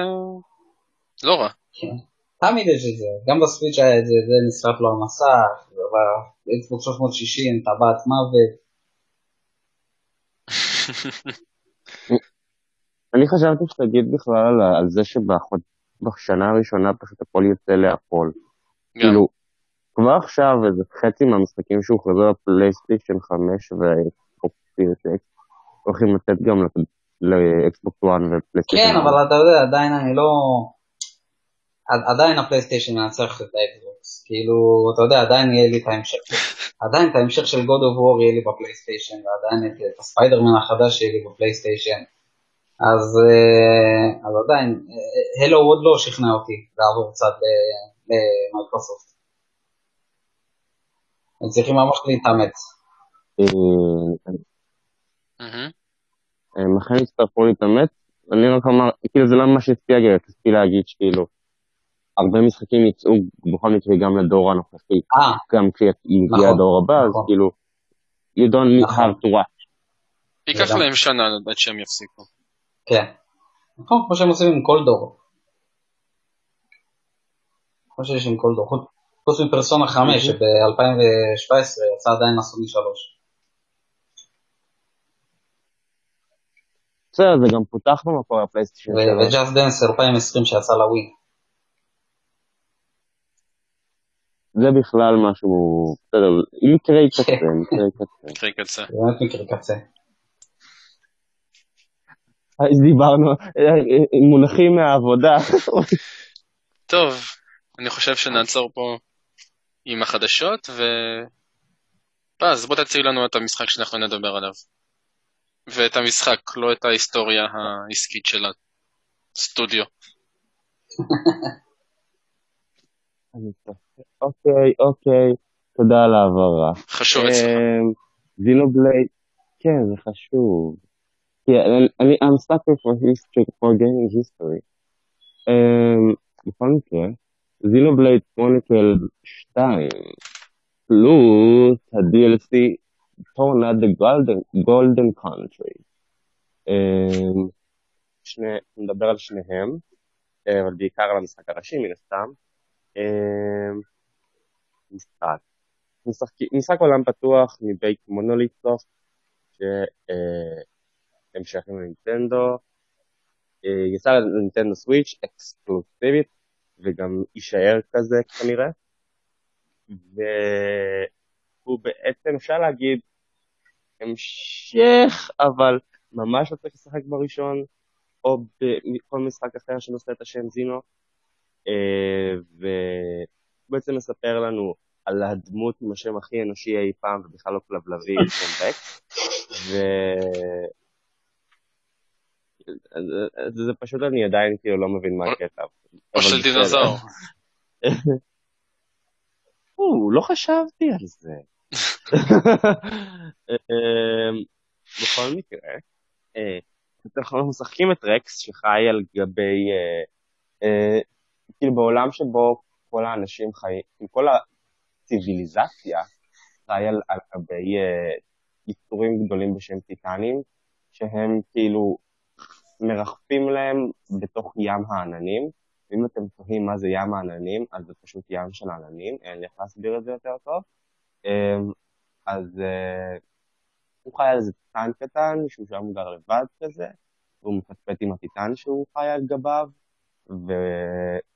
[SPEAKER 1] לא רע.
[SPEAKER 2] כן. תמיד יש את זה, גם בסוויץ' היה את זה, זה נשרף לו המסך, באקסבוק 360 טבעת מוות.
[SPEAKER 3] אני חשבתי שתגיד בכלל על, על זה שבשנה הראשונה פשוט הכל יוצא להכל. כאילו, כבר עכשיו איזה חצי מהמשחקים שהוכרזו לפלייסטיישן 5 והאקסבוק הולכים לתת גם לאקסבוקס 1 ופלייסטיישן.
[SPEAKER 2] כן, אבל אתה יודע, עדיין אני לא... עדיין הפלייסטיישן מנצח את האקסבוקס, כאילו, אתה יודע, עדיין יהיה לי את ההמשך, עדיין את ההמשך של God of War יהיה לי בפלייסטיישן, ועדיין את הספיידרמן החדש יהיה לי בפלייסטיישן, אז, אה, אז עדיין, Halo עוד לא שכנע אותי לעבור קצת למייקרוסופט. הם צריכים ממש להתאמץ.
[SPEAKER 3] הם אכן יצטרכו להתאמץ, אני רק אמר, כאילו זה לא ממש הפתיע לי, רציתי להגיד שכאילו, הרבה משחקים יצאו בכל מקרה גם לדור הנוכחי,
[SPEAKER 2] אה.
[SPEAKER 3] גם כשיגיע נכון, הדור הבא, אז נכון. כאילו, you don't
[SPEAKER 2] נכון.
[SPEAKER 3] have to watch.
[SPEAKER 1] ייקח להם שנה עד שהם יפסיקו.
[SPEAKER 2] כן. נכון, כמו שהם עושים עם כל דור. כמו שיש עם כל דור. חוץ מפרסונה 5, שב-2017 יצא עדיין לסוני 3.
[SPEAKER 3] בסדר, זה גם פותח במקור הפלייסטיישן 3.
[SPEAKER 2] ו Just Dance 2020 שיצא לווי.
[SPEAKER 3] זה בכלל משהו, בסדר, מקרי קצה, מקרי קצה.
[SPEAKER 1] מקרי קצה.
[SPEAKER 2] באמת מקרי קצה.
[SPEAKER 3] אז דיברנו, מונחים מהעבודה.
[SPEAKER 1] טוב, אני חושב שנעצור פה עם החדשות, ו... אז בוא תציג לנו את המשחק שאנחנו נדבר עליו. ואת המשחק, לא את ההיסטוריה העסקית של הסטודיו.
[SPEAKER 3] אוקיי, אוקיי, תודה על ההעברה.
[SPEAKER 1] חשוב אצלך.
[SPEAKER 3] זינובלייד, כן, זה חשוב. אני, I'm sucker for history, for gaming history. בכל מקרה, Xenoblade Chronicle 2, פלוס ה-DLC Torna The Golden Country. נדבר על שניהם, אבל בעיקר על המשחק הראשי מן הסתם. משחק. משחק, משחק עולם פתוח מבית מונוליטסופט, שהמשך עם נינטנדו, יצא לנינטנדו סוויץ' אקסקלוסיבית, וגם יישאר כזה כנראה, והוא בעצם, אפשר להגיד, המשך, אבל ממש לא צריך לשחק בראשון, או בכל משחק אחר שנושא את השם זינו. ובעצם מספר לנו על הדמות עם השם הכי אנושי אי פעם, ובכלל לא כלבלבי, שם רקס. ו... זה פשוט אני עדיין כאילו לא מבין מה הקטע.
[SPEAKER 1] או של דינוזאור.
[SPEAKER 3] לא חשבתי על זה. בכל מקרה, אנחנו משחקים את רקס שחי על גבי כאילו בעולם שבו כל האנשים חיים, כל הציוויליזציה חי על, על גבי uh, יצורים גדולים בשם טיטנים, שהם כאילו מרחפים להם בתוך ים העננים. ואם אתם תוהים מה זה ים העננים, אז זה פשוט ים של עננים, אין לי איך להסביר את זה יותר טוב. Um, אז uh, הוא חי על איזה טיטן קטן, שהוא שם גר לבד כזה, והוא מפטפט עם הטיטן שהוא חי על גביו, ו...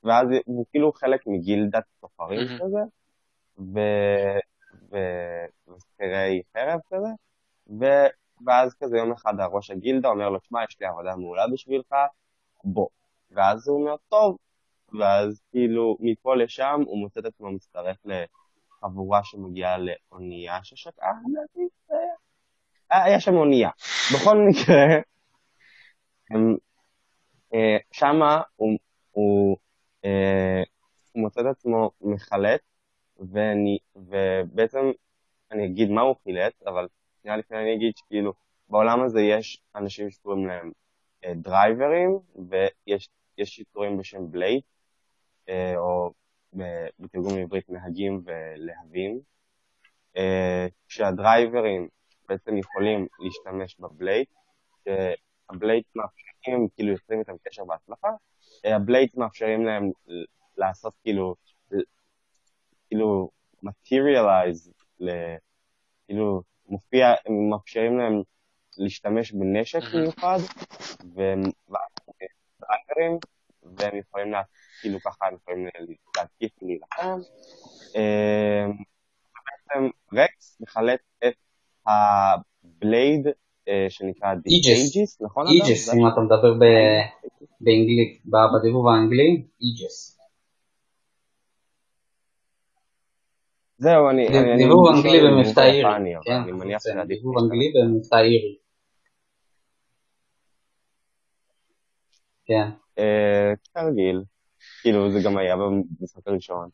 [SPEAKER 3] ואז הוא כאילו חלק מגילדת סוחרים mm-hmm. כזה, ו... ו... ושכירי חרב כזה, ו... ואז כזה יום אחד הראש הגילדה אומר לו, שמע, יש לי עבודה מעולה בשבילך, בוא. ואז הוא אומר, טוב. ואז כאילו מפה לשם הוא מוצא את עצמו מצטרף לחבורה שמגיעה לאונייה ששקעה, היה שם אונייה. בכל מקרה, אה, שמה הוא הוא, אה, הוא מוצא את עצמו מחלט, ואני, ובעצם אני אגיד מה הוא חילט, אבל שנייה לפני אני אגיד שכאילו, בעולם הזה יש אנשים שקוראים להם אה, דרייברים, ויש יש יצורים בשם בלייד, אה, או ב- בתרגום לעברית נהגים ולהבים, אה, כשהדרייברים בעצם יכולים להשתמש בבלייד, שהבלייד מאפשרים, כאילו יוצרים איתם קשר בהצלחה, אה, הבלייד מאפשרים להם לעשות כאילו, כאילו materialize, כאילו מופיע, הם מאפשרים להם להשתמש בנשק. מיוחד, והם והם יכולים, לה, כאילו ככה הם יכולים להתקיף ולהילחם. אה, בעצם רקס מחלט את הבלייד שנקרא
[SPEAKER 2] איג'ס.
[SPEAKER 3] נכון?
[SPEAKER 2] איג'ס, אם אתה מדבר באנגלית, בדיבוב האנגלי, איג'ס.
[SPEAKER 3] זהו, אני...
[SPEAKER 2] דיבוב אנגלי במבטא אירי. כן,
[SPEAKER 3] אני מניח
[SPEAKER 2] זה
[SPEAKER 3] שעדיף
[SPEAKER 2] דיבוב. אנגלי במבטא אירי. כן.
[SPEAKER 3] אה, כרגיל, כאילו זה גם היה במשחק הראשון.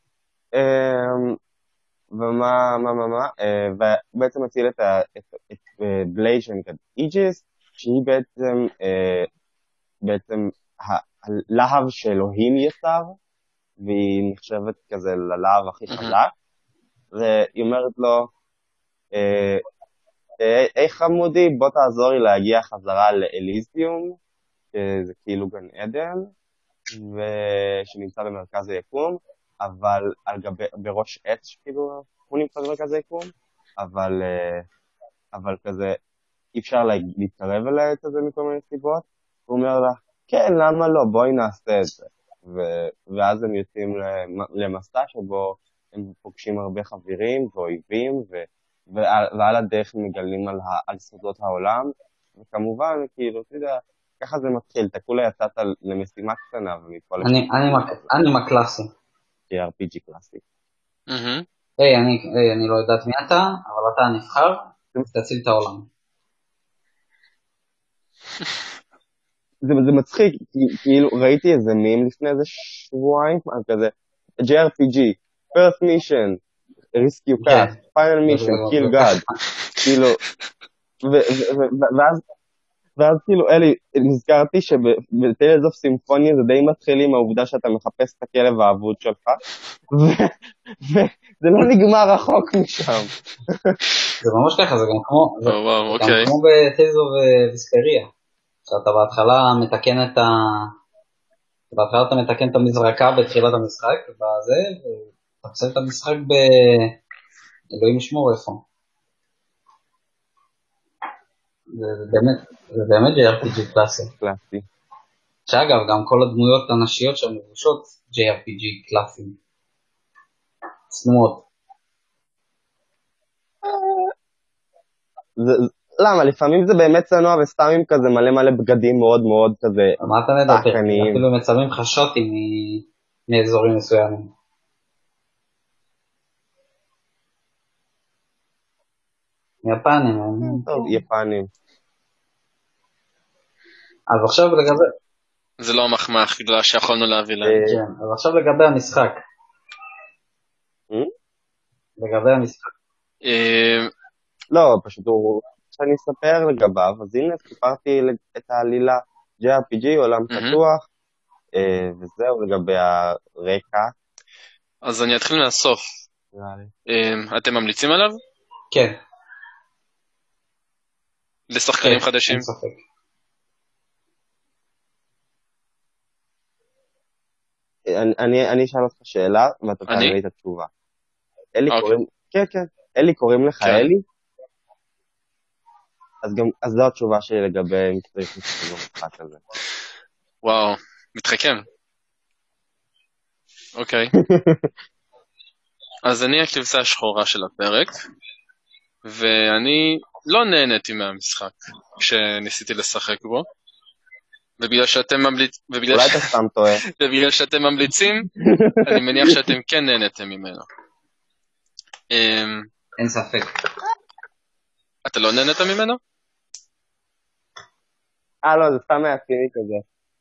[SPEAKER 3] אה, ומה, מה, מה, מה, אה, ובעצם מציל את, את, את אה, בלייד שנקראת איג'יס, שהיא בעצם, אה, בעצם הלהב שאלוהים יצר, והיא נחשבת כזה ללהב הכי. חזק, והיא אומרת לו, אה, אה, היי חמודי, בוא תעזור לי להגיע חזרה לאליזיום, שזה כאילו גן עדן, ושנמצא במרכז היקום, אבל על גבי, בראש עץ, כאילו, הוא נמצא במרכז היקום, אבל, אה, אבל כזה, אי אפשר לה, להתקרב אל העץ הזה מכל מיני סיבות. הוא אומר לה, כן, למה לא, בואי נעשה את זה. ו, ואז הם יוצאים למ- למסע שבו הם פוגשים הרבה חברים ואויבים, ו, ועל, ועל הדרך מגלים על, ה, על סודות העולם, וכמובן, כאילו, אתה יודע, ככה זה מתחיל, אתה כולה יצאת למשימה קטנה ומפה
[SPEAKER 2] אני- אני- אני מקלאסי.
[SPEAKER 3] JRPG קלאסי.
[SPEAKER 1] מהמם.
[SPEAKER 2] היי, אני היי, אני לא יודעת מי אתה, אבל אתה הנבחר, תציל את העולם.
[SPEAKER 3] זה, זה מצחיק, כאילו ראיתי איזה מים לפני איזה שבועיים, כזה, JRPG, first mission, rescue cat,
[SPEAKER 2] כן.
[SPEAKER 3] final mission, kill god, כאילו, ואז, ואז כאילו, אלי, נזכרתי שבטיילס אוף סימפוניה זה די מתחיל עם העובדה שאתה מחפש את הכלב האבוד שלך, וזה לא נגמר רחוק משם.
[SPEAKER 2] זה ממש ככה, זה גם כמו, זה גם
[SPEAKER 1] אוקיי.
[SPEAKER 2] כמו בטייזו וויספריה. שאתה בהתחלה מתקן את ה... בהתחלה אתה מתקן את המזרקה בתחילת המשחק, ואתה מסיים את המשחק ב... אלוהים ישמור איפה. זה באמת, JRPG קלאסי.
[SPEAKER 3] קלאסי.
[SPEAKER 2] שאגב, גם כל הדמויות הנשיות שם מבושות JRPG קלאסי. צנועות.
[SPEAKER 3] למה? לפעמים זה באמת צנוע וסתם עם כזה מלא מלא בגדים מאוד מאוד כזה
[SPEAKER 2] מה אתה מדבר? אפילו מצלמים לך שוטים מאזורים מסוימים. יפנים, הם-
[SPEAKER 3] טוב, יפנים.
[SPEAKER 2] אז עכשיו לגבי,
[SPEAKER 1] זה לא המחמאה הכי גדולה שיכולנו להביא להם.
[SPEAKER 3] אה,
[SPEAKER 2] כן, אז עכשיו לגבי המשחק.
[SPEAKER 3] אה?
[SPEAKER 2] לגבי המשחק.
[SPEAKER 1] אה,
[SPEAKER 3] לא, פשוט הוא... שאני אספר לגביו, אז הנה סיפרתי את העלילה JRPG, עולם. פתוח, אה, וזהו לגבי הרקע,
[SPEAKER 1] אז אני אתחיל מהסוף. אה, אתם ממליצים עליו?
[SPEAKER 2] כן,
[SPEAKER 1] לשחקנים
[SPEAKER 2] כן,
[SPEAKER 1] חדשים?
[SPEAKER 2] אין ספק.
[SPEAKER 3] אני- אני אני אשאל אותך שאלה, ואתה? תענה לי את התשובה. אלי
[SPEAKER 1] אוקיי.
[SPEAKER 3] קוראים... כן, כן. אלי קוראים לך
[SPEAKER 1] כן.
[SPEAKER 3] אלי? אז גם, אז זו התשובה שלי לגבי אם צריך לשחק במשחק הזה.
[SPEAKER 1] וואו, מתחכם. אוקיי. אז אני הכבשה השחורה של הפרק, ואני לא נהניתי מהמשחק כשניסיתי לשחק בו, ובגלל שאתם ממליצ... ובגלל,
[SPEAKER 3] אולי
[SPEAKER 1] ש...
[SPEAKER 3] אתה סתם טועה.
[SPEAKER 1] ובגלל שאתם ממליצים, אני מניח שאתם כן נהניתם ממנו. אמ,
[SPEAKER 2] אין ספק.
[SPEAKER 1] אתה לא נהנית ממנו?
[SPEAKER 3] אה, לא, זה סתם היה ציני כזה.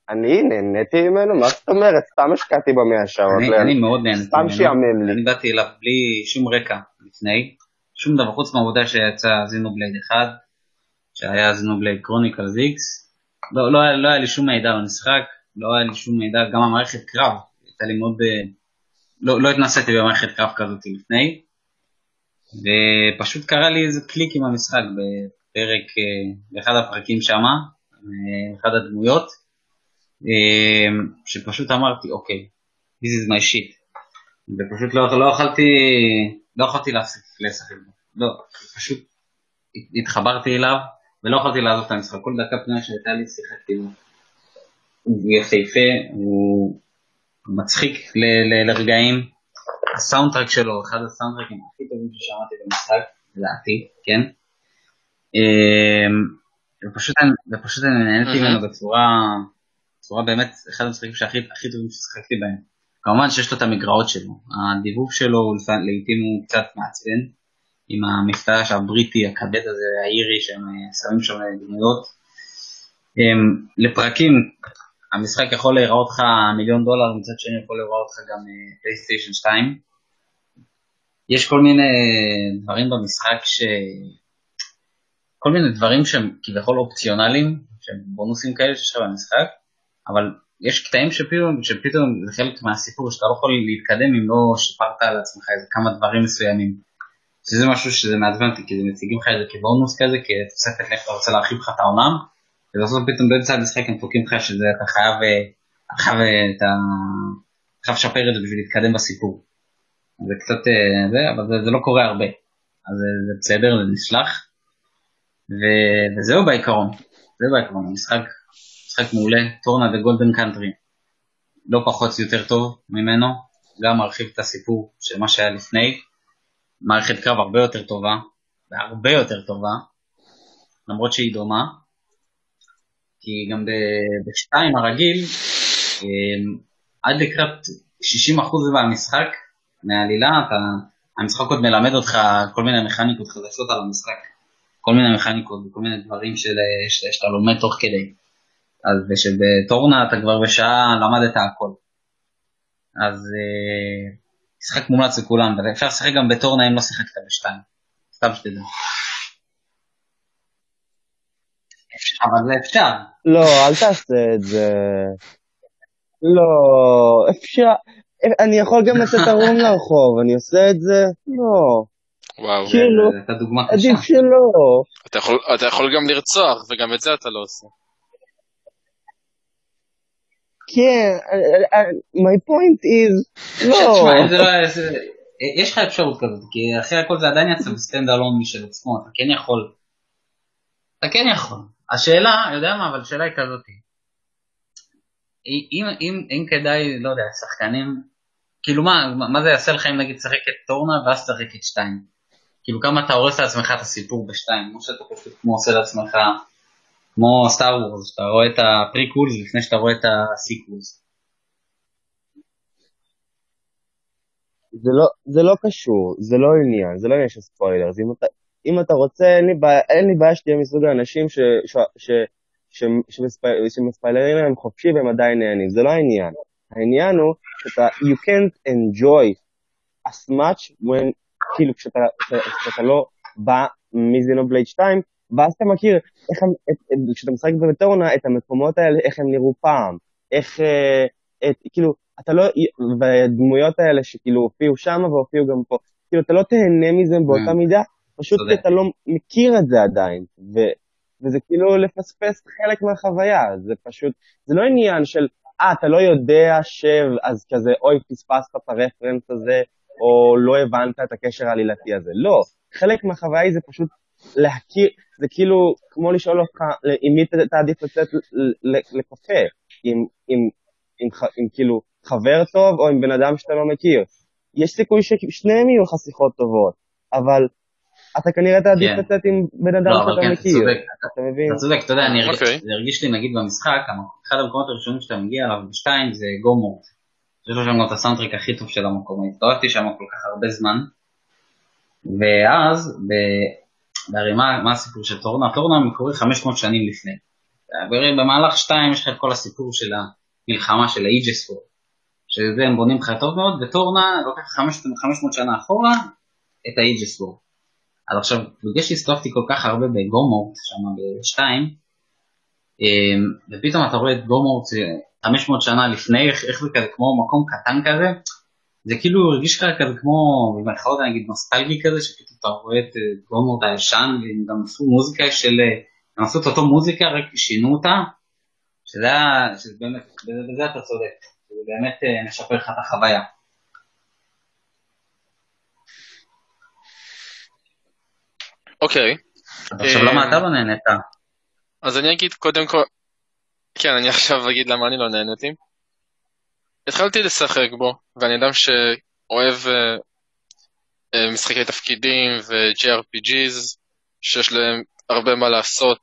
[SPEAKER 3] אני נהניתי ממנו? מה זאת אומרת? סתם השקעתי במאה שעות.
[SPEAKER 2] אני-
[SPEAKER 3] לא,
[SPEAKER 2] אני מאוד נהניתי
[SPEAKER 3] סתם
[SPEAKER 2] ממנו.
[SPEAKER 3] שיאמם לי.
[SPEAKER 2] אני באתי אליו בלי שום רקע לפני, שום דבר חוץ מהעובדה שיצא זינובלייד אחד, שהיה זנובלייד קרוניקל זיקס. לא, לא, לא היה לי שום מידע במשחק, לא היה לי שום מידע, גם המערכת קרב, הייתה לי מאוד... לא, לא התנסיתי במערכת קרב כזאת לפני, ופשוט קרה לי איזה קליק עם המשחק בפרק, אה, באחד הפרקים שמה, אה, אחד הדמויות, אה, שפשוט אמרתי, אוקיי, this is my shit, ופשוט לא, לא יכולתי, לא יכולתי להפסיק לשחק בו, לא, פשוט התחברתי אליו, ולא יכולתי לעזוב את המשחק, כל דקה פנייה שהייתה לי שיחקתי בו. הוא יפהפה, הוא מצחיק ל- לרגעים, הסאונדטרק שלו, אחד הסאונדטרקים הכי טובים ששמעתי במשחק, לדעתי, כן? אמ, ופשוט, אני נהניתי ממנו בצורה, בצורה באמת, אחד המשחקים שהכי הכי טובים ששיחקתי בהם. כמובן שיש לו את המגרעות שלו, הדיבוב שלו לעיתים הוא קצת מעצבן, עם המפתש הבריטי הכבד הזה, האירי שהם אה, שמים שם דמויות. לפרקים, המשחק יכול להיראות לך מיליון דולר, מצד שני יכול להיראות לך גם פלייסטיישן אה, 2. יש כל מיני דברים במשחק ש... כל מיני דברים שהם כביכול אופציונליים, שהם בונוסים כאלה שיש לך במשחק, אבל יש קטעים שפתאום, שפתאום זה חלק מהסיפור שאתה לא יכול להתקדם אם לא שיפרת על עצמך איזה כמה דברים מסוימים. שזה משהו שזה מעצבן אותי, כי זה מציגים לך איזה כבונוס כזה, כתוספת לאיך אתה רוצה להרחיב לך את העולם, ובסוף פתאום באמצע המשחק הם תוקעים לך שזה אתה חייב, אה, חייב, אה, אתה חייב לשפר את זה בשביל להתקדם בסיפור. זה קצת אה, זה, אבל זה, זה לא קורה הרבה. אז זה בסדר, זה נסלח. ו, וזהו בעיקרון, זהו בעיקרון, המשחק, משחק מעולה, Torna The Golden Country. לא פחות יותר טוב ממנו, גם מרחיב את הסיפור של מה שהיה לפני. מערכת קרב הרבה יותר טובה, והרבה יותר טובה, למרות שהיא דומה, כי גם בשתיים הרגיל, אמ, עד לקראת 60% מהמשחק, מהעלילה, אתה, המשחק עוד מלמד אותך כל מיני מכניקות חדשות על המשחק, כל מיני מכניקות וכל מיני דברים של, שאתה לומד תוך כדי. אז שבטורנה אתה כבר בשעה למדת הכל. אז אה, משחק מומלץ לכולם, ואפשר לשחק גם בטורנה אם לא שיחקת בשתיים, סתם שתדע. אבל זה אפשר.
[SPEAKER 3] לא, אל תעשה את זה. לא, אפשר. אני יכול גם לצאת ערום לרחוב, אני עושה את זה? לא.
[SPEAKER 1] וואו.
[SPEAKER 3] כאילו,
[SPEAKER 2] אתה דוגמה קשה.
[SPEAKER 3] עדיף שלא.
[SPEAKER 1] אתה יכול, אתה יכול גם לרצוח, וגם את זה אתה לא עושה.
[SPEAKER 3] כן, my point is, לא.
[SPEAKER 2] יש לך אפשרות כזאת, כי אחרי הכל זה עדיין יצא ב standalone משל עצמו, אתה כן יכול. אתה כן יכול. השאלה, יודע מה, אבל השאלה היא כזאת. אם, אם, אם כדאי, לא יודע, שחקנים, כאילו מה, מה זה יעשה לך אם נגיד תשחק את Torna ואז תשחק את שתיים? כאילו כמה אתה הורס לעצמך את הסיפור בשתיים, כמו שאתה פשוט כמו עושה לעצמך, כמו Star Wars, שאתה רואה את ה prequels לפני שאתה רואה את ה sequels.
[SPEAKER 3] זה לא, לא קשור, זה לא עניין, זה לא עניין של spoilers. אם אתה, אתה רוצה, אין לי בעיה, שתהיה מסוג האנשים שמספיילרים להם חופשי והם עדיין נהנים, זה לא העניין. העניין הוא שאתה, you can't enjoy as much when, כאילו כשאתה, כשאתה לא בא מזינובלייד 2, ואז אתה מכיר איך, הם- את, את, כשאתה משחק בטורנה, את המקומות האלה, איך הם נראו פעם, איך, אה, את, כאילו, אתה לא, והדמויות האלה שכאילו הופיעו שם והופיעו גם פה, כאילו אתה לא תהנה מזה באותה
[SPEAKER 2] Mm.
[SPEAKER 3] מידה, פשוט כי. אתה לא מכיר את זה עדיין, ו, וזה כאילו לפספס חלק מהחוויה, זה פשוט, זה לא עניין של, אה, אתה לא יודע ש... אז כזה, אוי, פספסת את הרפרנס הזה, או לא הבנת את הקשר העלילתי הזה, לא, חלק מהחוויה היא זה פשוט להכיר, זה כאילו כמו לשאול אותך עם מי תעדיף לצאת לקפה, עם, עם, עם, ח- עם כאילו חבר טוב או עם בן אדם שאתה לא מכיר. יש סיכוי ששניהם יהיו לך שיחות טובות, אבל אתה כנראה תעדיף
[SPEAKER 2] כן.
[SPEAKER 3] לצאת עם בן אדם
[SPEAKER 2] לא, אבל
[SPEAKER 3] שאתה
[SPEAKER 2] כן, אתה
[SPEAKER 3] מכיר.
[SPEAKER 2] צודק.
[SPEAKER 3] אתה מבין?
[SPEAKER 2] אתה צודק, אתה יודע, אני הרגיש,
[SPEAKER 1] אוקיי.
[SPEAKER 2] זה הרגיש לי נגיד במשחק, אחד המקומות הראשונים שאתה מגיע אליו בשתיים זה גומורד. יש לו שם גם את הסאונדטרק הכי טוב של המקום, הסתובבתי שם כל כך הרבה זמן, ואז, ב... והרי מה, מה הסיפור של טורנה? טורנה מקורי 500 שנים לפני. והרי במהלך שתיים יש לך את כל הסיפור של המלחמה של האיג'ספור, שזה הם בונים לך טוב מאוד, וטורנה לוקח 500 שנה אחורה את האיג'ספור. אז עכשיו, בגלל שהסתובבתי כל כך הרבה בגומורט, שם בשתיים, אמ, ופתאום אתה רואה את גומורט 500 שנה לפני, איך זה כזה כמו מקום קטן כזה, זה כאילו הרגיש לך כזה כמו, במרכאות נגיד נוסטלגי כזה, שפתאום אתה רואה את אה, גומורט הישן, והם גם עשו מוזיקה של, אה, הם עשו את אותו מוזיקה, רק שינו אותה, שזה היה, שזה באמת, בזה אתה צודק, זה באמת אה, משפר לך את החוויה.
[SPEAKER 1] אוקיי.
[SPEAKER 2] עכשיו למה אתה לא נהנית?
[SPEAKER 1] אז אני אגיד קודם כל, כן, אני עכשיו אגיד למה אני לא נהניתי. התחלתי לשחק בו, ואני אדם שאוהב uh, משחקי תפקידים ו-JRPGs, שיש להם הרבה מה לעשות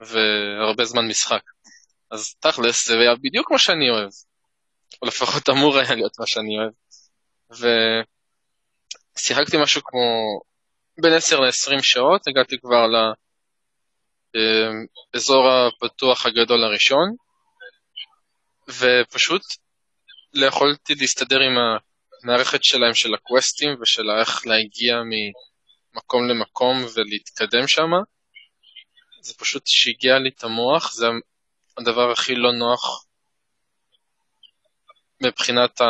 [SPEAKER 1] והרבה זמן משחק. אז תכלס זה היה בדיוק מה שאני אוהב, או לפחות אמור היה להיות מה שאני אוהב. ושיחקתי משהו כמו בין 10 ל-20 שעות, הגעתי כבר לאזור הפתוח הגדול הראשון, ופשוט יכולתי להסתדר עם המערכת שלהם של הקווסטים ושל איך להגיע ממקום למקום ולהתקדם שם. זה פשוט שיגע לי את המוח, זה הדבר הכי לא נוח מבחינת ה...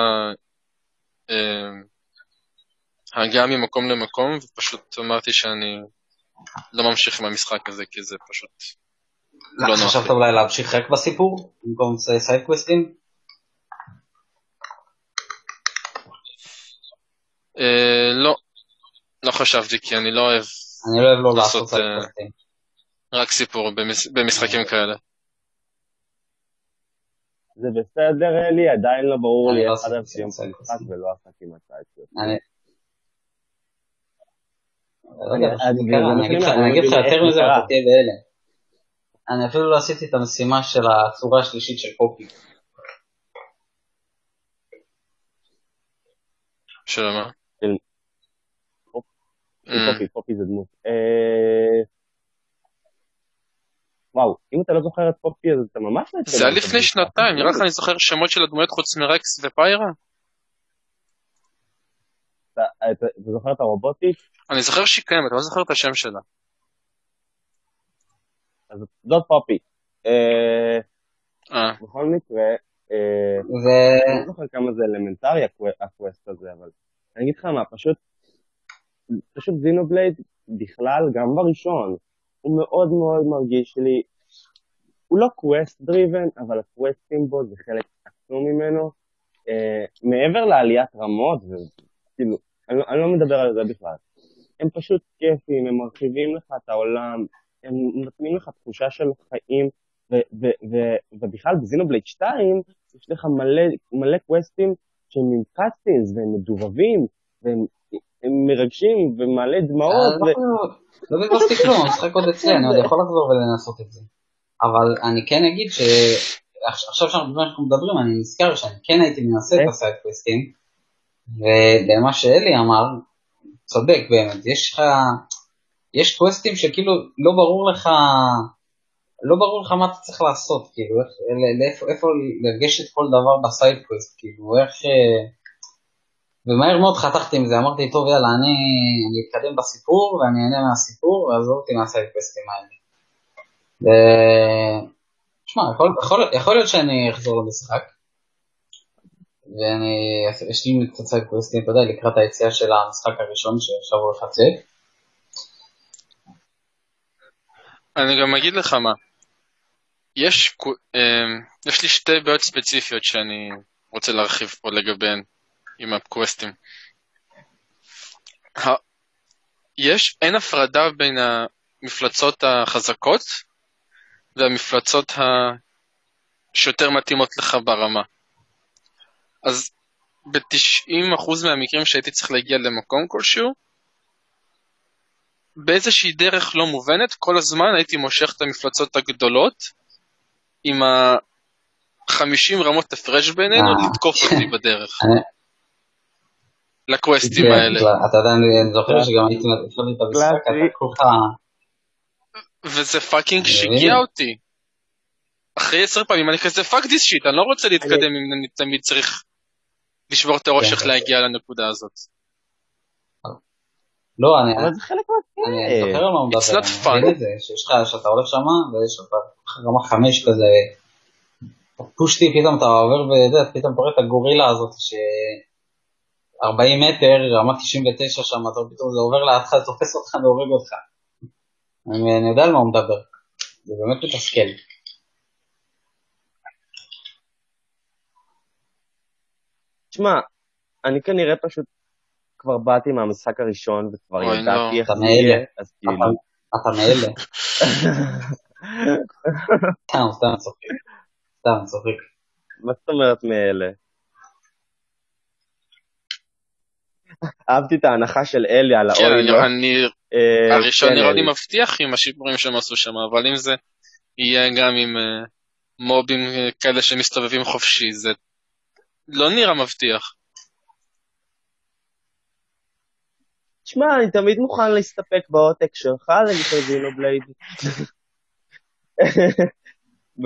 [SPEAKER 1] הגעה ממקום למקום, ופשוט אמרתי שאני לא ממשיך עם המשחק הזה, כי זה פשוט לא נוח.
[SPEAKER 2] חשבת אולי להמשיך רק בסיפור, במקום side
[SPEAKER 1] questים? לא, לא חשבתי, כי אני לא אוהב
[SPEAKER 2] אני לא אוהב לא לעשות side questים.
[SPEAKER 1] רק סיפור במשחקים כאלה.
[SPEAKER 3] זה בסדר, אלי, עדיין לא ברור לי איך עד היום משחק ולא עם הסיידקווסטים.
[SPEAKER 2] אני אגיד לך יותר מזה, אתה תהיה בהלם. אני אפילו לא עשיתי את המשימה של הצורה השלישית של פופי.
[SPEAKER 1] של מה?
[SPEAKER 3] פופי, פופי זה דמות. וואו, אם אתה לא זוכר את פופי אז אתה ממש...
[SPEAKER 1] זה היה לפני שנתיים, נראה לך אני זוכר שמות של הדמויות חוץ מרקס ופיירה?
[SPEAKER 3] אתה זוכר את הרובוטית?
[SPEAKER 1] אני זוכר שהיא קיימת, אני לא זוכר את השם שלה.
[SPEAKER 3] אז זאת פופי. בכל מקרה, אני לא זוכר כמה זה אלמנטרי ה quest הזה, אבל אני אגיד לך מה, פשוט, פשוט Xenoblade בכלל, גם בראשון, הוא מאוד מאוד מרגיש לי, הוא לא quest driven, אבל הקווסטים בו זה חלק עצום ממנו. מעבר לעליית רמות, וכאילו, אני לא, אני לא מדבר על זה בכלל. הם פשוט כיפים, הם מרחיבים לך את העולם, הם נותנים לך תחושה של חיים, ובכלל ב Xenoblade 2 יש לך מלא, מלא קווסטים שהם עם cutscenes והם מדובבים, והם מרגשים ומלא דמעות.
[SPEAKER 2] לא לא בזבזתי כלום, המשחק עוד אצלי, אני עוד יכול לחזור ולנסות את זה. אבל אני כן אגיד שעכשיו שאנחנו מדברים, אני נזכר שאני כן הייתי מנסה את ה side קווסטים, ובמה שאלי אמר, צודק באמת, יש לך, יש קווסטים שכאילו לא ברור לך, לא ברור לך מה אתה צריך לעשות, כאילו, איך, לאיפה, איפה לגשת כל דבר ב side quest, כאילו, איך, ומהר מאוד חתכתי מזה, אמרתי, טוב יאללה, אני, אני אתקדם בסיפור ואני אהנה מהסיפור ועזוב אותי מה side קווסטים האלה. ו... תשמע, יכול, יכול, יכול להיות שאני אחזור למשחק, ואני אשלים קצת side קווסטים, אתה יודע, לקראת היציאה של המשחק הראשון שעכשיו הולך לצאת.
[SPEAKER 1] אני גם אגיד לך מה, יש, יש לי שתי בעיות ספציפיות שאני רוצה להרחיב פה לגביהן עם הקווסטים. יש, אין הפרדה בין המפלצות החזקות והמפלצות ה... שיותר מתאימות לך ברמה. אז ב-90% מהמקרים שהייתי צריך להגיע למקום כלשהו, באיזושהי דרך לא מובנת, כל הזמן הייתי מושך את המפלצות הגדולות עם ה-50 רמות הפרש בינינו
[SPEAKER 2] אה.
[SPEAKER 1] לתקוף אותי בדרך. לקווסטים
[SPEAKER 2] כן,
[SPEAKER 1] האלה.
[SPEAKER 2] אתה יודע, אני זוכר שגם הייתי מתחיל את המשחק, אתה.
[SPEAKER 1] וזה fucking שיגע אותי. אחרי עשר פעמים אני כזה fuck this shit, אני לא רוצה להתקדם אם אני תמיד צריך לשבור את הראש
[SPEAKER 2] כן.
[SPEAKER 1] איך להגיע לנקודה הזאת.
[SPEAKER 2] לא, אני
[SPEAKER 3] אבל זה חלק
[SPEAKER 2] אני
[SPEAKER 3] מהכיף.
[SPEAKER 2] זוכר על מה הוא
[SPEAKER 1] It's
[SPEAKER 2] מדבר,
[SPEAKER 1] not
[SPEAKER 2] אני
[SPEAKER 1] fun.
[SPEAKER 2] שאתה הולך שמה, ויש לך רמה חמש כזה, פושטי, פתאום אתה עובר וזה, פתאום אתה רואה את הגורילה הזאת, ש... 40 מטר, רמה 99 שם, אתה פתאום זה עובר לידך, תופס אותך והורג אותך. אני, אני יודע על מה הוא מדבר, זה באמת מתסכל.
[SPEAKER 3] תשמע, אני כנראה פשוט כבר באתי מהמשחק הראשון וכבר ידעתי
[SPEAKER 1] לא.
[SPEAKER 3] איך
[SPEAKER 2] אתה
[SPEAKER 3] זה. יהיה, אז כאילו...
[SPEAKER 2] אתה מאלה, סתם, סתם צוחק, סתם צוחק.
[SPEAKER 3] מה זאת אומרת מאלה? אהבתי את ההנחה של אלי על
[SPEAKER 1] כן,
[SPEAKER 3] האוי
[SPEAKER 1] אני-
[SPEAKER 3] לא.
[SPEAKER 1] אני,
[SPEAKER 3] אה,
[SPEAKER 1] הראשון
[SPEAKER 3] כן,
[SPEAKER 1] נראה לי. מבטיח עם השיפורים שהם עשו שם, אבל אם זה יהיה גם עם אה, מובים אה, כאלה שמסתובבים חופשי, זה לא נראה מבטיח.
[SPEAKER 3] תשמע, אני תמיד מוכן להסתפק בעותק שלך לגיטר זינובלייד.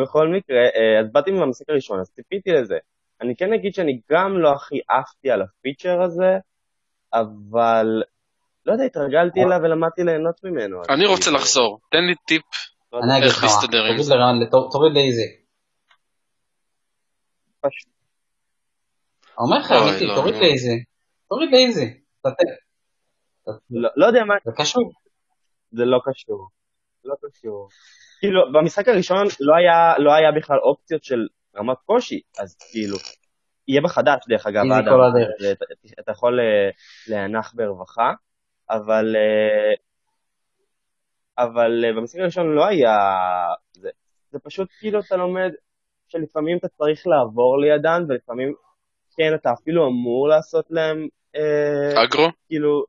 [SPEAKER 3] בכל מקרה, אה, אז באתי מהמשחק הראשון, אז ציפיתי לזה. אני כן אגיד שאני גם לא הכי עפתי על הפיצ'ר הזה, אבל לא יודע, התרגלתי אליו ולמדתי ליהנות ממנו.
[SPEAKER 1] אני רוצה לחזור, תן לי טיפ
[SPEAKER 3] לא
[SPEAKER 1] איך להסתדר עם זה.
[SPEAKER 2] תוריד לאיזי. אומר לך,
[SPEAKER 1] לא,
[SPEAKER 2] תוריד
[SPEAKER 1] נו.
[SPEAKER 2] לאיזי. תוריד לאיזי. תתן.
[SPEAKER 3] לא- לא יודע מה,
[SPEAKER 2] זה קשור.
[SPEAKER 3] זה לא קשור. לא קשור. כאילו, במשחק הראשון לא היה, לא היה בכלל אופציות של רמת קושי, אז כאילו, יהיה בחדש דרך אגב, אדם, אתה, אתה יכול אה, להנח ברווחה, אבל, אה, אבל אה, במשחק הראשון לא היה זה. זה פשוט כאילו אתה לומד שלפעמים אתה צריך לעבור לידן, ולפעמים כן, אתה אפילו אמור לעשות להם,
[SPEAKER 1] אגרו?
[SPEAKER 3] כאילו,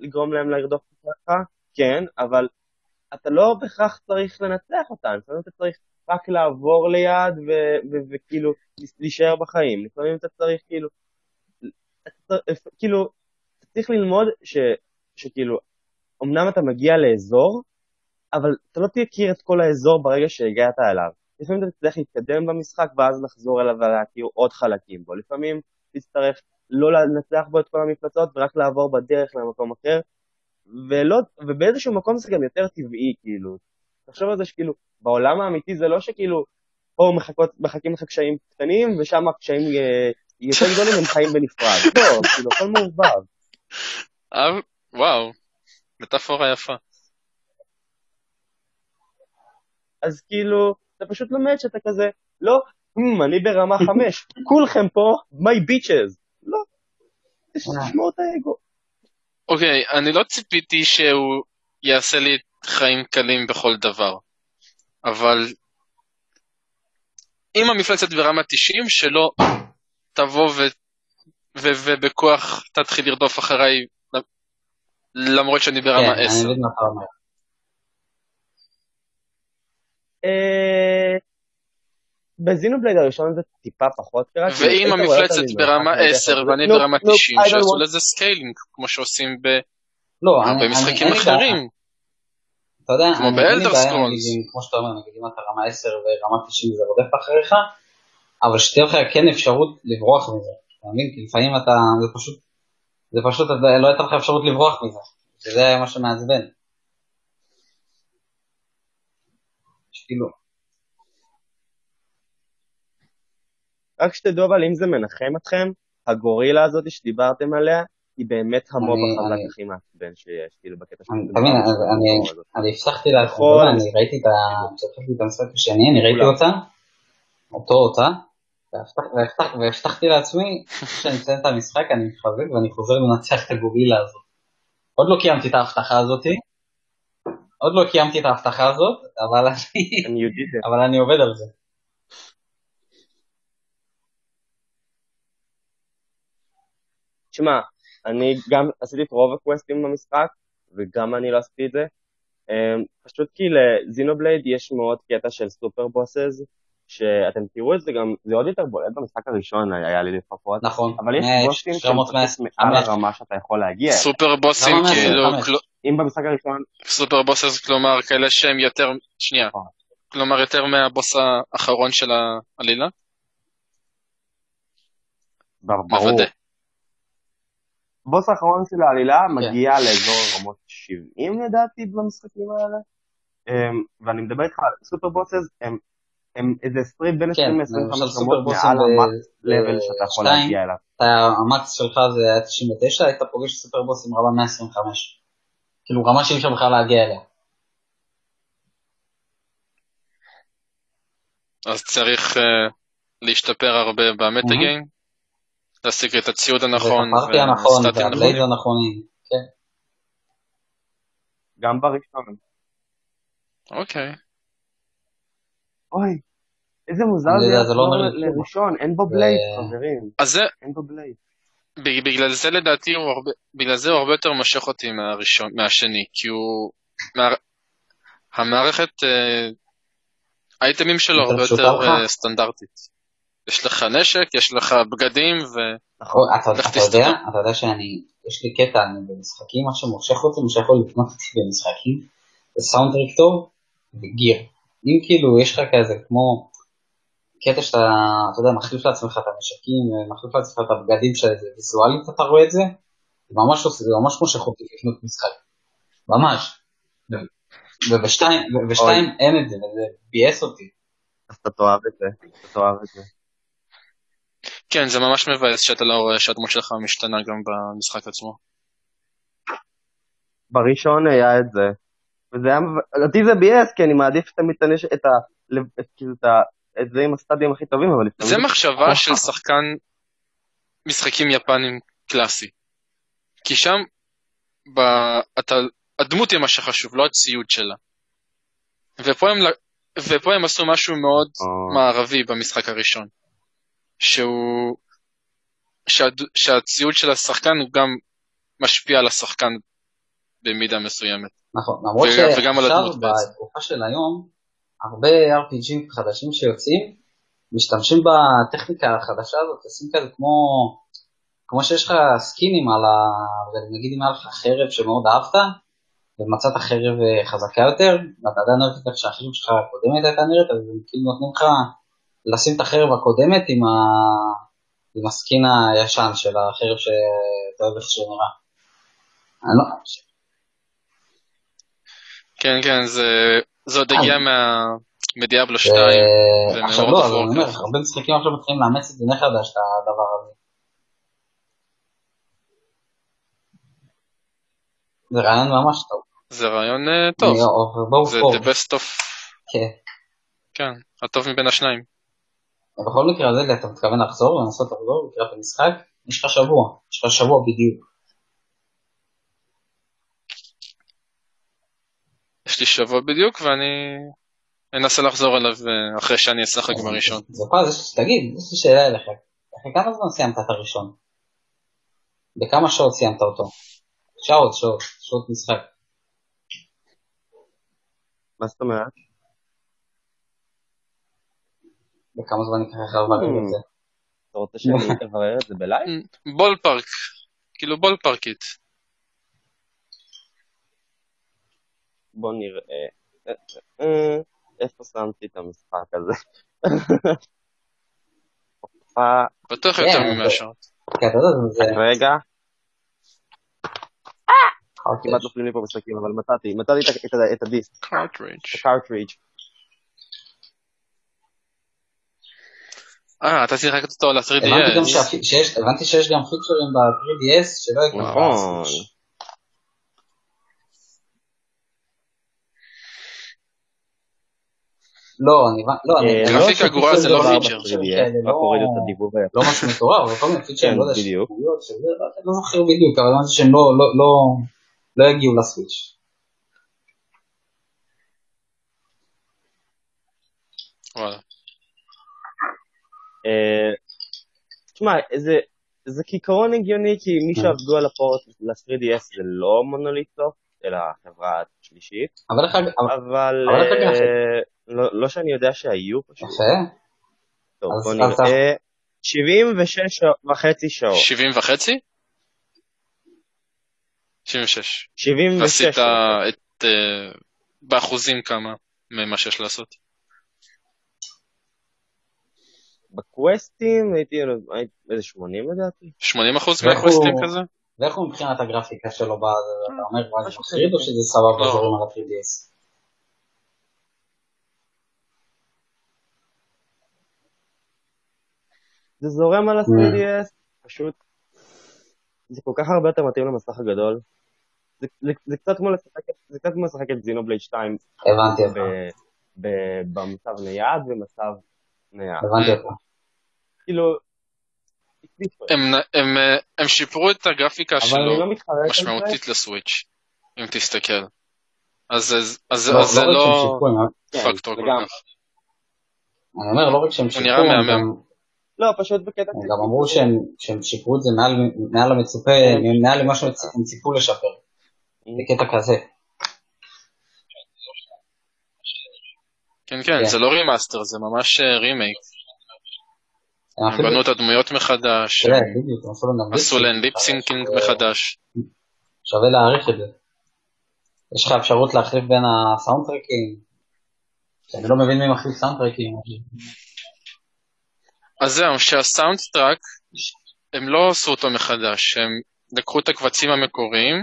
[SPEAKER 3] לגרום להם לרדוף אותך, כן, אבל אתה לא בהכרח צריך לנצח אותם, לפעמים אתה צריך רק לעבור ליד וכאילו להישאר בחיים, לפעמים אתה צריך כאילו, אתה, כאילו, אתה צריך ללמוד ש, שכאילו, אמנם אתה מגיע לאזור, אבל אתה לא תכיר את כל האזור ברגע שהגעת אליו. לפעמים אתה תצטרך להתקדם במשחק ואז לחזור אליו ולהכיר עוד חלקים בו. לפעמים תצטרך לא לנצח בו את כל המפלצות ורק לעבור בדרך למקום אחר, ולא, ובאיזשהו מקום זה גם יותר טבעי, כאילו. תחשוב על זה שכאילו, בעולם האמיתי זה לא שכאילו, פה מחכות, מחכים לך קשיים קטנים, ושם הקשיים אה, יותר גדולים הם חיים בנפרד. לא, כאילו, הכל מעורבב.
[SPEAKER 1] אה, וואו, מטאפורה יפה.
[SPEAKER 3] אז כאילו, אתה פשוט לומד שאתה כזה, לא, "Hmm, אני ברמה חמש, כולכם פה, my bitches. לא, תשמור את האגו.
[SPEAKER 1] אוקיי, אני לא ציפיתי שהוא יעשה לי חיים קלים בכל דבר, אבל אם המפלצת ברמה 90, שלא תבוא ו... ו... ובכוח תתחיל לרדוף אחריי למרות שאני
[SPEAKER 2] כן,
[SPEAKER 1] ברמה
[SPEAKER 2] אני
[SPEAKER 1] 10.
[SPEAKER 2] מבין מה אתה אומר.
[SPEAKER 3] בזינובלייד הראשון זה טיפה פחות קרה.
[SPEAKER 1] ואם המפלצת ברמה
[SPEAKER 3] ממרחק,
[SPEAKER 1] 10
[SPEAKER 3] אתה
[SPEAKER 1] ואני
[SPEAKER 3] כזה,
[SPEAKER 1] ברמה
[SPEAKER 3] "Nope, nope,
[SPEAKER 1] 90,
[SPEAKER 3] I don't
[SPEAKER 1] שיעשו
[SPEAKER 3] want-"
[SPEAKER 1] לזה סקיילינג, כמו שעושים
[SPEAKER 2] לא,
[SPEAKER 1] במשחקים
[SPEAKER 2] בעיה.
[SPEAKER 1] אחרים.
[SPEAKER 2] אתה יודע,
[SPEAKER 1] כמו.
[SPEAKER 2] נגיד, אם- כמו שאתה אומר, נגיד אם אתה רמה 10 ורמה 90 זה רודף אחריך, אבל שתהיה לך כן אפשרות לברוח מזה. אתה מבין? כי לפעמים אתה, זה פשוט, זה פשוט, לא הייתה לך אפשרות לברוח מזה. שזה היה מה שמעצבן. שכאילו,
[SPEAKER 3] רק שתדעו אבל אם זה מנחם אתכם, הגורילה הזאת שדיברתם עליה, היא באמת המוב החזק הכי מעצבן שיש, כאילו בקטע של...
[SPEAKER 2] אני- אתה מבין, אני- הפסחתי לעצמי,
[SPEAKER 3] נכון.
[SPEAKER 2] אתה יודע, אני ראיתי את המשחק השני, אני ראיתי. אותה, אותו אותה, והבטח- והבטח- והבטחתי לעצמי, כשאני מסיים את המשחק אני מתחזק ואני חוזר לנצח את הגורילה הזאת. עוד לא קיימתי את ההבטחה הזאתי, עוד לא קיימתי את ההבטחה הזאת. אבל אני עובד על זה.
[SPEAKER 3] תשמע, אני גם עשיתי את רוב הקווסטים במשחק, וגם אני לא עשיתי את זה. אמ, פשוט כי לזינובלייד יש מאוד קטע של סופר בוסס, שאתם תראו את זה גם, זה עוד יותר בולט במשחק הראשון היה לי לפחות,
[SPEAKER 2] נכון.
[SPEAKER 3] אבל יש
[SPEAKER 2] מאה-
[SPEAKER 3] בוסים שהם פשוט מעל. הרמה שאתה יכול להגיע.
[SPEAKER 1] סופר בוסים כאילו,
[SPEAKER 2] 125?
[SPEAKER 1] כל-
[SPEAKER 3] אם במשחק הראשון,
[SPEAKER 1] סופר בוסס כלומר כאלה שהם יותר, שנייה,
[SPEAKER 3] נכון.
[SPEAKER 1] כלומר יותר מהבוס האחרון של העלילה?
[SPEAKER 3] ברור,
[SPEAKER 1] מוודא.
[SPEAKER 3] הבוס האחרון של העלילה
[SPEAKER 2] כן.
[SPEAKER 3] מגיע לאזור רמות 70 לדעתי במשחקים האלה. אמ, ואני מדבר איתך, סופר בוסס הם, הם איזה 20 בין 20
[SPEAKER 2] כן,
[SPEAKER 3] ל-25
[SPEAKER 2] למשל סופר
[SPEAKER 3] רמות
[SPEAKER 2] בוסים
[SPEAKER 3] מעל המקס לבל שאתה יכול להגיע אליו.
[SPEAKER 2] אתה- המקס שלך זה היה 99, היית פוגש סופר בוס עם רמה 125. כאילו רמה שאי אפשר בכלל להגיע אליה.
[SPEAKER 1] אז צריך אה, להשתפר הרבה במטה. גיים, להשיג את הציוד הנכון,
[SPEAKER 2] הפארטי הנכון,
[SPEAKER 1] והסטטים
[SPEAKER 2] והבלייד
[SPEAKER 1] הנכונים.
[SPEAKER 2] כן.
[SPEAKER 3] גם בראשון.
[SPEAKER 1] אוקיי.
[SPEAKER 3] אוי, איזה מוזר זה
[SPEAKER 2] לא.
[SPEAKER 3] לראשון, אין בו בלייד, חברים,
[SPEAKER 1] אז זה,
[SPEAKER 3] אין בו בלייד.
[SPEAKER 1] ב- בגלל זה לדעתי הוא הרבה, בגלל זה הוא הרבה יותר מושך אותי מהראשון, מהשני, כי הוא, מה, המערכת, אה, האייטמים שלו הרבה יותר? אה, סטנדרטית. יש לך נשק, יש לך בגדים, ו...
[SPEAKER 2] נכון, אתה
[SPEAKER 1] לך
[SPEAKER 2] אתה יודע. אתה יודע שאני, יש לי קטע, אני במשחקים, מה שמושך אותי, מה שיכול לקנות אותי במשחקים, זה סאונדטריק טוב וגיר. אם כאילו יש לך כזה כמו קטע שאתה, אתה יודע, מחליף לעצמך את הנשקים, מחליף לעצמך את הבגדים שזה ויזואלית אתה רואה את זה, זה ממש עושה, זה ממש מושך אותי לקנות משחק. ממש. ו- ובשתיים, ובשתיים אין את זה, וזה ביאס אותי.
[SPEAKER 3] אז אתה תאהב את זה, אתה תאהב את זה.
[SPEAKER 1] כן, זה ממש מבאס שאתה לא רואה שהדמות שלך משתנה גם במשחק עצמו.
[SPEAKER 3] בראשון היה את זה. וזה היה, לדעתי זה ביאס, כי אני מעדיף תמיד את את ה... את, כאילו, את, ה, את זה עם הסטאדים הכי טובים, אבל.
[SPEAKER 1] זה מחשבה של שחקן משחקים יפנים קלאסי. כי שם, ב... אתה... הדמות היא מה שחשוב, לא הציוד שלה. ופה הם, ופה הם עשו משהו מאוד
[SPEAKER 3] או,
[SPEAKER 1] מערבי במשחק הראשון. שהוא... שהד... שהציוד של השחקן הוא גם משפיע על השחקן במידה מסוימת.
[SPEAKER 2] נכון, למרות שעכשיו. בתקופה של היום, הרבה RPGים חדשים שיוצאים, משתמשים בטכניקה החדשה הזאת, עושים כזה כמו, כמו שיש לך סקינים על ה... נגיד אם היה לך חרב שמאוד אהבת, ומצאת חרב אה, חזקה יותר, ואתה עדיין אוהב את איך שהחרב שלך הקודמת הייתה נראית, אז כאילו נותנים לך לשים את החרב הקודמת עם, ה... עם הסקין הישן של החרב שאתה אוהב איך שהוא נראה. אני לא...
[SPEAKER 1] כן, כן, זה, זה עוד הגיע מה... מדיאבלו 2.
[SPEAKER 2] אה, עכשיו לא, אבל אני אומר. הרבה משחקים עכשיו מתחילים לאמץ את זה מחדש, את הדבר הזה. זה רעיון ממש טוב.
[SPEAKER 1] זה רעיון אה, טוב. זה the best of...
[SPEAKER 2] כן.
[SPEAKER 1] כן, הטוב מבין השניים.
[SPEAKER 2] בכל מקרה הזה, אתה מתכוון לחזור ולנסות לחזור לקראת המשחק? יש לך שבוע, יש לך שבוע בדיוק.
[SPEAKER 1] יש לי שבוע בדיוק, ואני אנסה לחזור אליו אה, אחרי שאני אשחק בראשון.
[SPEAKER 2] זה פעם, תגיד, יש לי שאלה אליך. אחרי כמה זמן סיימת את הראשון? בכמה שעות סיימת אותו? שעות, שעות, שעות משחק.
[SPEAKER 3] מה זאת אומרת?
[SPEAKER 2] בכמה זמן ייקח לך לברר את זה?
[SPEAKER 3] אתה רוצה שאני אברר את זה בלייב?
[SPEAKER 1] ballpark, כאילו ballpark ית.
[SPEAKER 3] בוא נראה. אה, אה, אה, איפה שמתי את המשחק הזה?
[SPEAKER 1] בטוח
[SPEAKER 2] כן,
[SPEAKER 1] יותר שעות.
[SPEAKER 2] כן.
[SPEAKER 3] רגע. כמעט נופלים לי פה משחקים, אבל מצאתי, מצאתי את הדיסק,
[SPEAKER 1] קארטרידג'.
[SPEAKER 3] את הקארטרידג'.
[SPEAKER 1] אה, אתה שיחקת אותו על
[SPEAKER 2] הבנתי גם
[SPEAKER 1] ה-3DS.
[SPEAKER 2] שהפי- שיש, הבנתי שיש גם פיצ'רים ב-3DS שלא הגיעו
[SPEAKER 3] נכון.
[SPEAKER 2] לא, אני לא, אני...
[SPEAKER 3] אה,
[SPEAKER 2] אני
[SPEAKER 3] לא
[SPEAKER 1] גרפיקה
[SPEAKER 2] חושב
[SPEAKER 1] גרועה זה לא פיצ'ר.
[SPEAKER 2] כאלה,
[SPEAKER 3] 3DS,
[SPEAKER 2] לא-
[SPEAKER 3] הדיבוב היפה.
[SPEAKER 2] לא משהו מטורף, אבל כל מיני פיצ'רים,
[SPEAKER 3] כן,
[SPEAKER 2] לא יודע,
[SPEAKER 3] בדיוק.
[SPEAKER 2] לא לא זוכר בדיוק, אבל הבנתי שהם לא- לא- לא- לא יגיעו לסוויץ'.
[SPEAKER 1] וואלה.
[SPEAKER 3] אה, תשמע, זה- זה כעיקרון הגיוני, כי מי
[SPEAKER 2] כן.
[SPEAKER 3] שעבדו על הפורט ל-3DS זה לא מונוליטסופט, אלא חברה שלישית,
[SPEAKER 2] אבל איך... אבל-?
[SPEAKER 3] אה, לא- לא שאני יודע שהיו פשוט.
[SPEAKER 2] יפה.
[SPEAKER 3] טוב,
[SPEAKER 2] אז-
[SPEAKER 3] בוא
[SPEAKER 2] אז
[SPEAKER 3] נראה. 76 וחצי שעות.
[SPEAKER 1] 70 וחצי? 76.
[SPEAKER 3] 76
[SPEAKER 1] ועשית
[SPEAKER 3] שעות.
[SPEAKER 1] את... אה, באחוזים כמה ממה שיש לעשות.
[SPEAKER 3] בקווסטים הייתי איזה 80 לדעתי.
[SPEAKER 1] 80 אחוז מהקווסטים כזה?
[SPEAKER 2] ואיך הוא מבחינת הגרפיקה שלו בזה, אתה אומר, מה זה מחריד או שזה סבבה
[SPEAKER 1] לא.
[SPEAKER 2] זורם על ה-3DS?
[SPEAKER 3] זה זורם על ה-3DS, פשוט, זה כל כך הרבה יותר מתאים למסך הגדול. זה, זה, זה קצת כמו לשחק, זה קצת כמו לשחק את Xenoblade 2
[SPEAKER 2] הבנתי אותך,
[SPEAKER 3] ב- ב- במצב נייד ומצב נייד.
[SPEAKER 2] הבנתי אותך.
[SPEAKER 3] כאילו.
[SPEAKER 1] הם, הם, אה, הם שיפרו את הגרפיקה שלו
[SPEAKER 3] לא זה.
[SPEAKER 1] משמעותית ל Switch, אם תסתכל. אז, אז, אז,
[SPEAKER 2] לא,
[SPEAKER 1] אז זה
[SPEAKER 2] לא שהם
[SPEAKER 1] לא
[SPEAKER 2] הם-
[SPEAKER 3] כן,
[SPEAKER 1] פקטור כל. כך.
[SPEAKER 2] אני אומר, לא רק שהם שיפרו,
[SPEAKER 1] נראה
[SPEAKER 2] הם
[SPEAKER 1] מהמם.
[SPEAKER 2] גם-
[SPEAKER 3] לא, פשוט בקטע...
[SPEAKER 2] הם גם אמרו שהם שהם שיפרו את זה מעל מעל המצופה, מעל למה שהם ציפו לשפר, בקטע כזה.
[SPEAKER 1] כן, כן,
[SPEAKER 2] כן.
[SPEAKER 1] זה לא remaster, זה ממש אה, רימייק.
[SPEAKER 2] הם
[SPEAKER 1] בנו את הדמויות מחדש,
[SPEAKER 2] אפילו גם
[SPEAKER 1] עשו להן
[SPEAKER 2] lip
[SPEAKER 1] sync.
[SPEAKER 2] lip syncing אה,
[SPEAKER 1] מחדש.
[SPEAKER 2] שווה להעריך את זה. יש לך אפשרות להחליף בין הסאונדטרקים, שאני לא מבין מי מחליף סאונדטרקים.
[SPEAKER 1] אז זהו, שה soundtrack, הם לא עשו אותו מחדש, הם לקחו את הקבצים המקוריים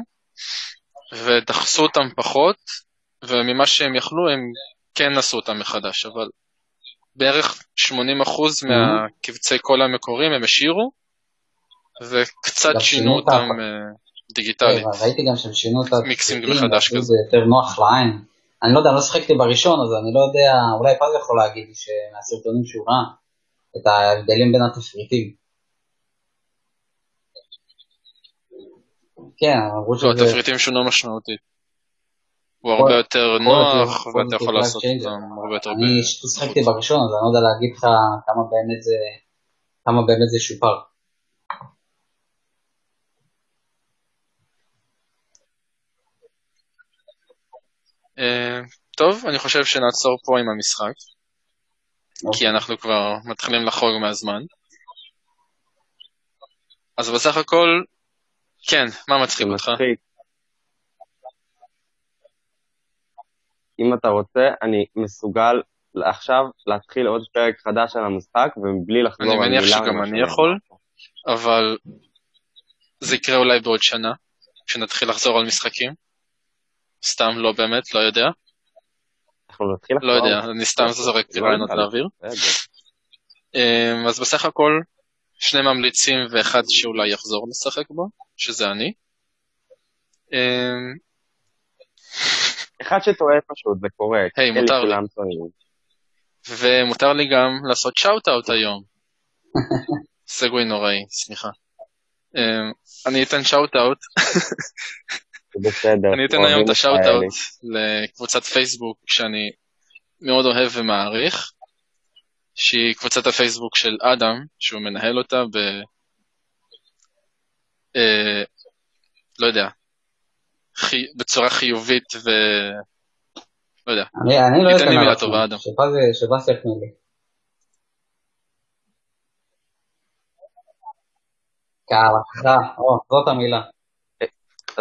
[SPEAKER 1] ודחסו אותם פחות, וממה שהם יכלו הם כן עשו אותם מחדש, אבל בערך 80% מהקבצי קול המקוריים הם השאירו, וקצת
[SPEAKER 2] גם
[SPEAKER 1] שינו אותם אה, דיגיטלית.
[SPEAKER 2] כן, ראיתי גם שהם שינו את mixing
[SPEAKER 1] מחדש כזה.
[SPEAKER 2] זה יותר נוח לעין. אני לא יודע, אני לא שיחקתי בראשון, אז אני לא יודע, אולי פז יכול להגיד לי שמהסרטונים שהוא ראה, את ההבדלים בין התפריטים. כן, אמרו
[SPEAKER 1] לא,
[SPEAKER 2] שזה...
[SPEAKER 1] התפריטים שונו משמעותית. הוא
[SPEAKER 2] כל-
[SPEAKER 1] הרבה יותר
[SPEAKER 2] כל
[SPEAKER 1] נוח, ואתה יכול לעשות הרבה יותר.
[SPEAKER 2] אני פשוט שיחקתי בראשון, אז אני לא יודע להגיד לך כמה באמת זה, כמה באמת זה שופר.
[SPEAKER 1] אה, טוב, אני חושב שנעצור פה עם המשחק, כי
[SPEAKER 2] אוקיי.
[SPEAKER 1] אנחנו כבר מתחילים לחרוג מהזמן. אז בסך הכל, כן, מה מצחיק אותך?
[SPEAKER 3] מצחיק. אם אתה רוצה, אני מסוגל עכשיו להתחיל עוד פרק חדש על המשחק, ובלי לחזור
[SPEAKER 1] אני
[SPEAKER 3] על מילה
[SPEAKER 1] מניח שגם אני. יכול, אבל זה יקרה אולי בעוד שנה, כשנתחיל לחזור על משחקים. סתם, לא באמת, לא יודע.
[SPEAKER 3] אנחנו נתחיל
[SPEAKER 1] לא
[SPEAKER 3] לחזור.
[SPEAKER 1] יודע, אני סתם זורק
[SPEAKER 3] לא
[SPEAKER 1] רעיונות. לאוויר. אמ, אז בסך הכל, שני ממליצים ואחד שאולי יחזור לשחק בו, שזה אני.
[SPEAKER 3] אחד שטועה פשוט, זה קורה.
[SPEAKER 1] היי,
[SPEAKER 3] אלה
[SPEAKER 1] מותר לי. ומותר לי גם לעשות shout-out היום. segue נוראי, סליחה. אמ, אני אתן
[SPEAKER 3] shout-out, בסדר.
[SPEAKER 1] אני אתן היום את ה
[SPEAKER 3] shout-out.
[SPEAKER 1] לקבוצת פייסבוק שאני מאוד אוהב ומעריך, שהיא קבוצת הפייסבוק של אדם, שהוא מנהל אותה ב... אה, לא יודע, חי... בצורה חיובית ו... לא יודע.
[SPEAKER 2] אני, אני לא
[SPEAKER 1] תיתן
[SPEAKER 2] אתן
[SPEAKER 1] לי מילה טובה, אדם.
[SPEAKER 2] שבאס- לי. כהלכה, או, זאת המילה.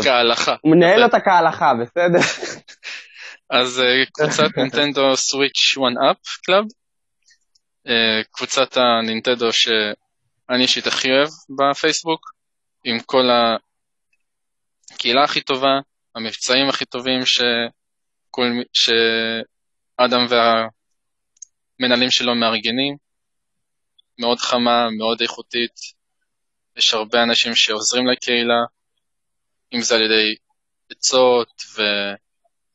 [SPEAKER 1] כהלכה.
[SPEAKER 3] הוא מנהל אותה כהלכה, בסדר?
[SPEAKER 1] אז אה, קבוצת נינטנדו סוויץ' 1-up Club, אה, קבוצת הנינטנדו שאני אישית הכי אוהב בפייסבוק, עם כל הקהילה הכי טובה, המבצעים הכי טובים שכל, שאדם והמנהלים שלו מארגנים, מאוד חמה, מאוד איכותית, יש הרבה אנשים שעוזרים לקהילה, אם זה על ידי עצות ו...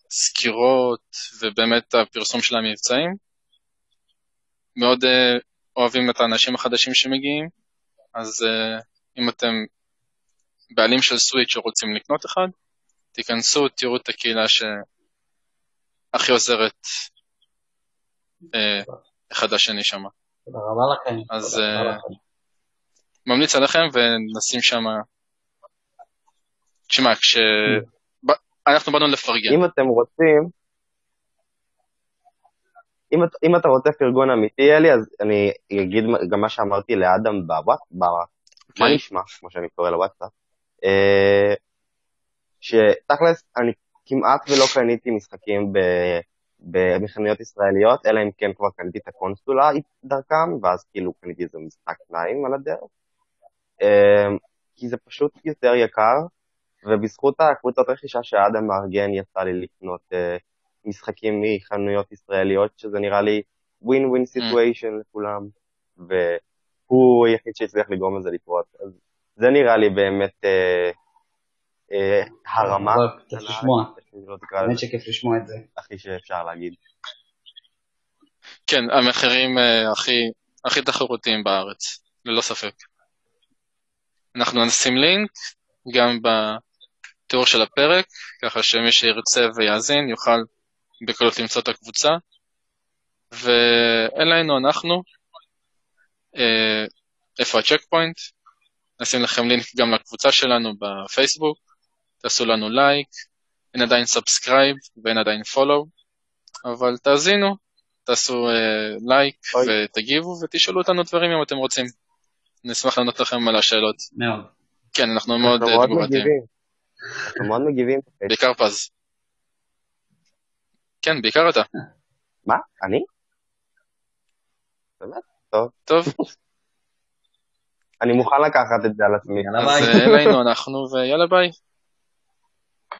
[SPEAKER 1] סקירות ובאמת הפרסום של המבצעים. מאוד uh, אוהבים את האנשים החדשים שמגיעים, אז uh, אם אתם בעלים של סוויץ' או רוצים לקנות אחד, תיכנסו, תראו את הקהילה שהכי עוזרת uh, אחד לשני שם.
[SPEAKER 2] תודה רבה לכם.
[SPEAKER 1] אז, אה,
[SPEAKER 2] לכם.
[SPEAKER 1] ממליץ עליכם ונשים שם... תשמע, כש... ב- אנחנו באנו לפרגן.
[SPEAKER 3] אם אתם רוצים, אם, אם אתה רוצה פרגון אמיתי, אלי, אז אני אגיד גם מה שאמרתי לאדם בוואט, ב... מה
[SPEAKER 1] אוקיי?
[SPEAKER 3] נשמע, כמו שאני קורא לוואטסאפ, אה, שתכלס, אני כמעט ולא קניתי משחקים ב... במכניות ישראליות, אלא אם כן כבר קניתי את הקונסולה דרכם, ואז כאילו קניתי איזה משחק שניים על הדרך. אה, כי זה פשוט יותר יקר, ובזכות הקבוצות רכישה שאדם מארגן יצא לי לקנות uh, משחקים מחנויות ישראליות, שזה נראה לי ווין ווין סיטואשן לכולם, והוא היחיד שהצליח לגרום לזה לקרות. אז זה נראה לי באמת uh, uh, הרמה.
[SPEAKER 2] כיף לשמוע, באמת שכיף לשמוע את זה.
[SPEAKER 3] הכי שאפשר להגיד.
[SPEAKER 1] כן, המחירים uh, הכי, הכי תחרותיים בארץ, ללא ספק. אנחנו נשים לינק גם בתיאור של הפרק, ככה שמי שירצה ויאזין יוכל בקלות למצוא את הקבוצה. ואלינו אנחנו, אה, איפה ה checkpoint, נשים לכם לינק גם לקבוצה שלנו בפייסבוק, תעשו לנו לייק, אין עדיין subscribe ואין עדיין follow, אבל תאזינו, תעשו אה, לייק ותגיבו ותשאלו אותנו דברים אם אתם רוצים. נשמח לענות לכם על השאלות.
[SPEAKER 2] מאוד.
[SPEAKER 1] כן, אנחנו מאוד תגובתיים.
[SPEAKER 3] אנחנו מאוד מגיבים.
[SPEAKER 1] בעיקר פז. כן, בעיקר אתה.
[SPEAKER 3] מה? אני? באמת? טוב.
[SPEAKER 1] טוב.
[SPEAKER 3] אני מוכן לקחת את זה על עצמי.
[SPEAKER 2] יאללה ביי.
[SPEAKER 1] אז אלינו אנחנו ויאללה ביי.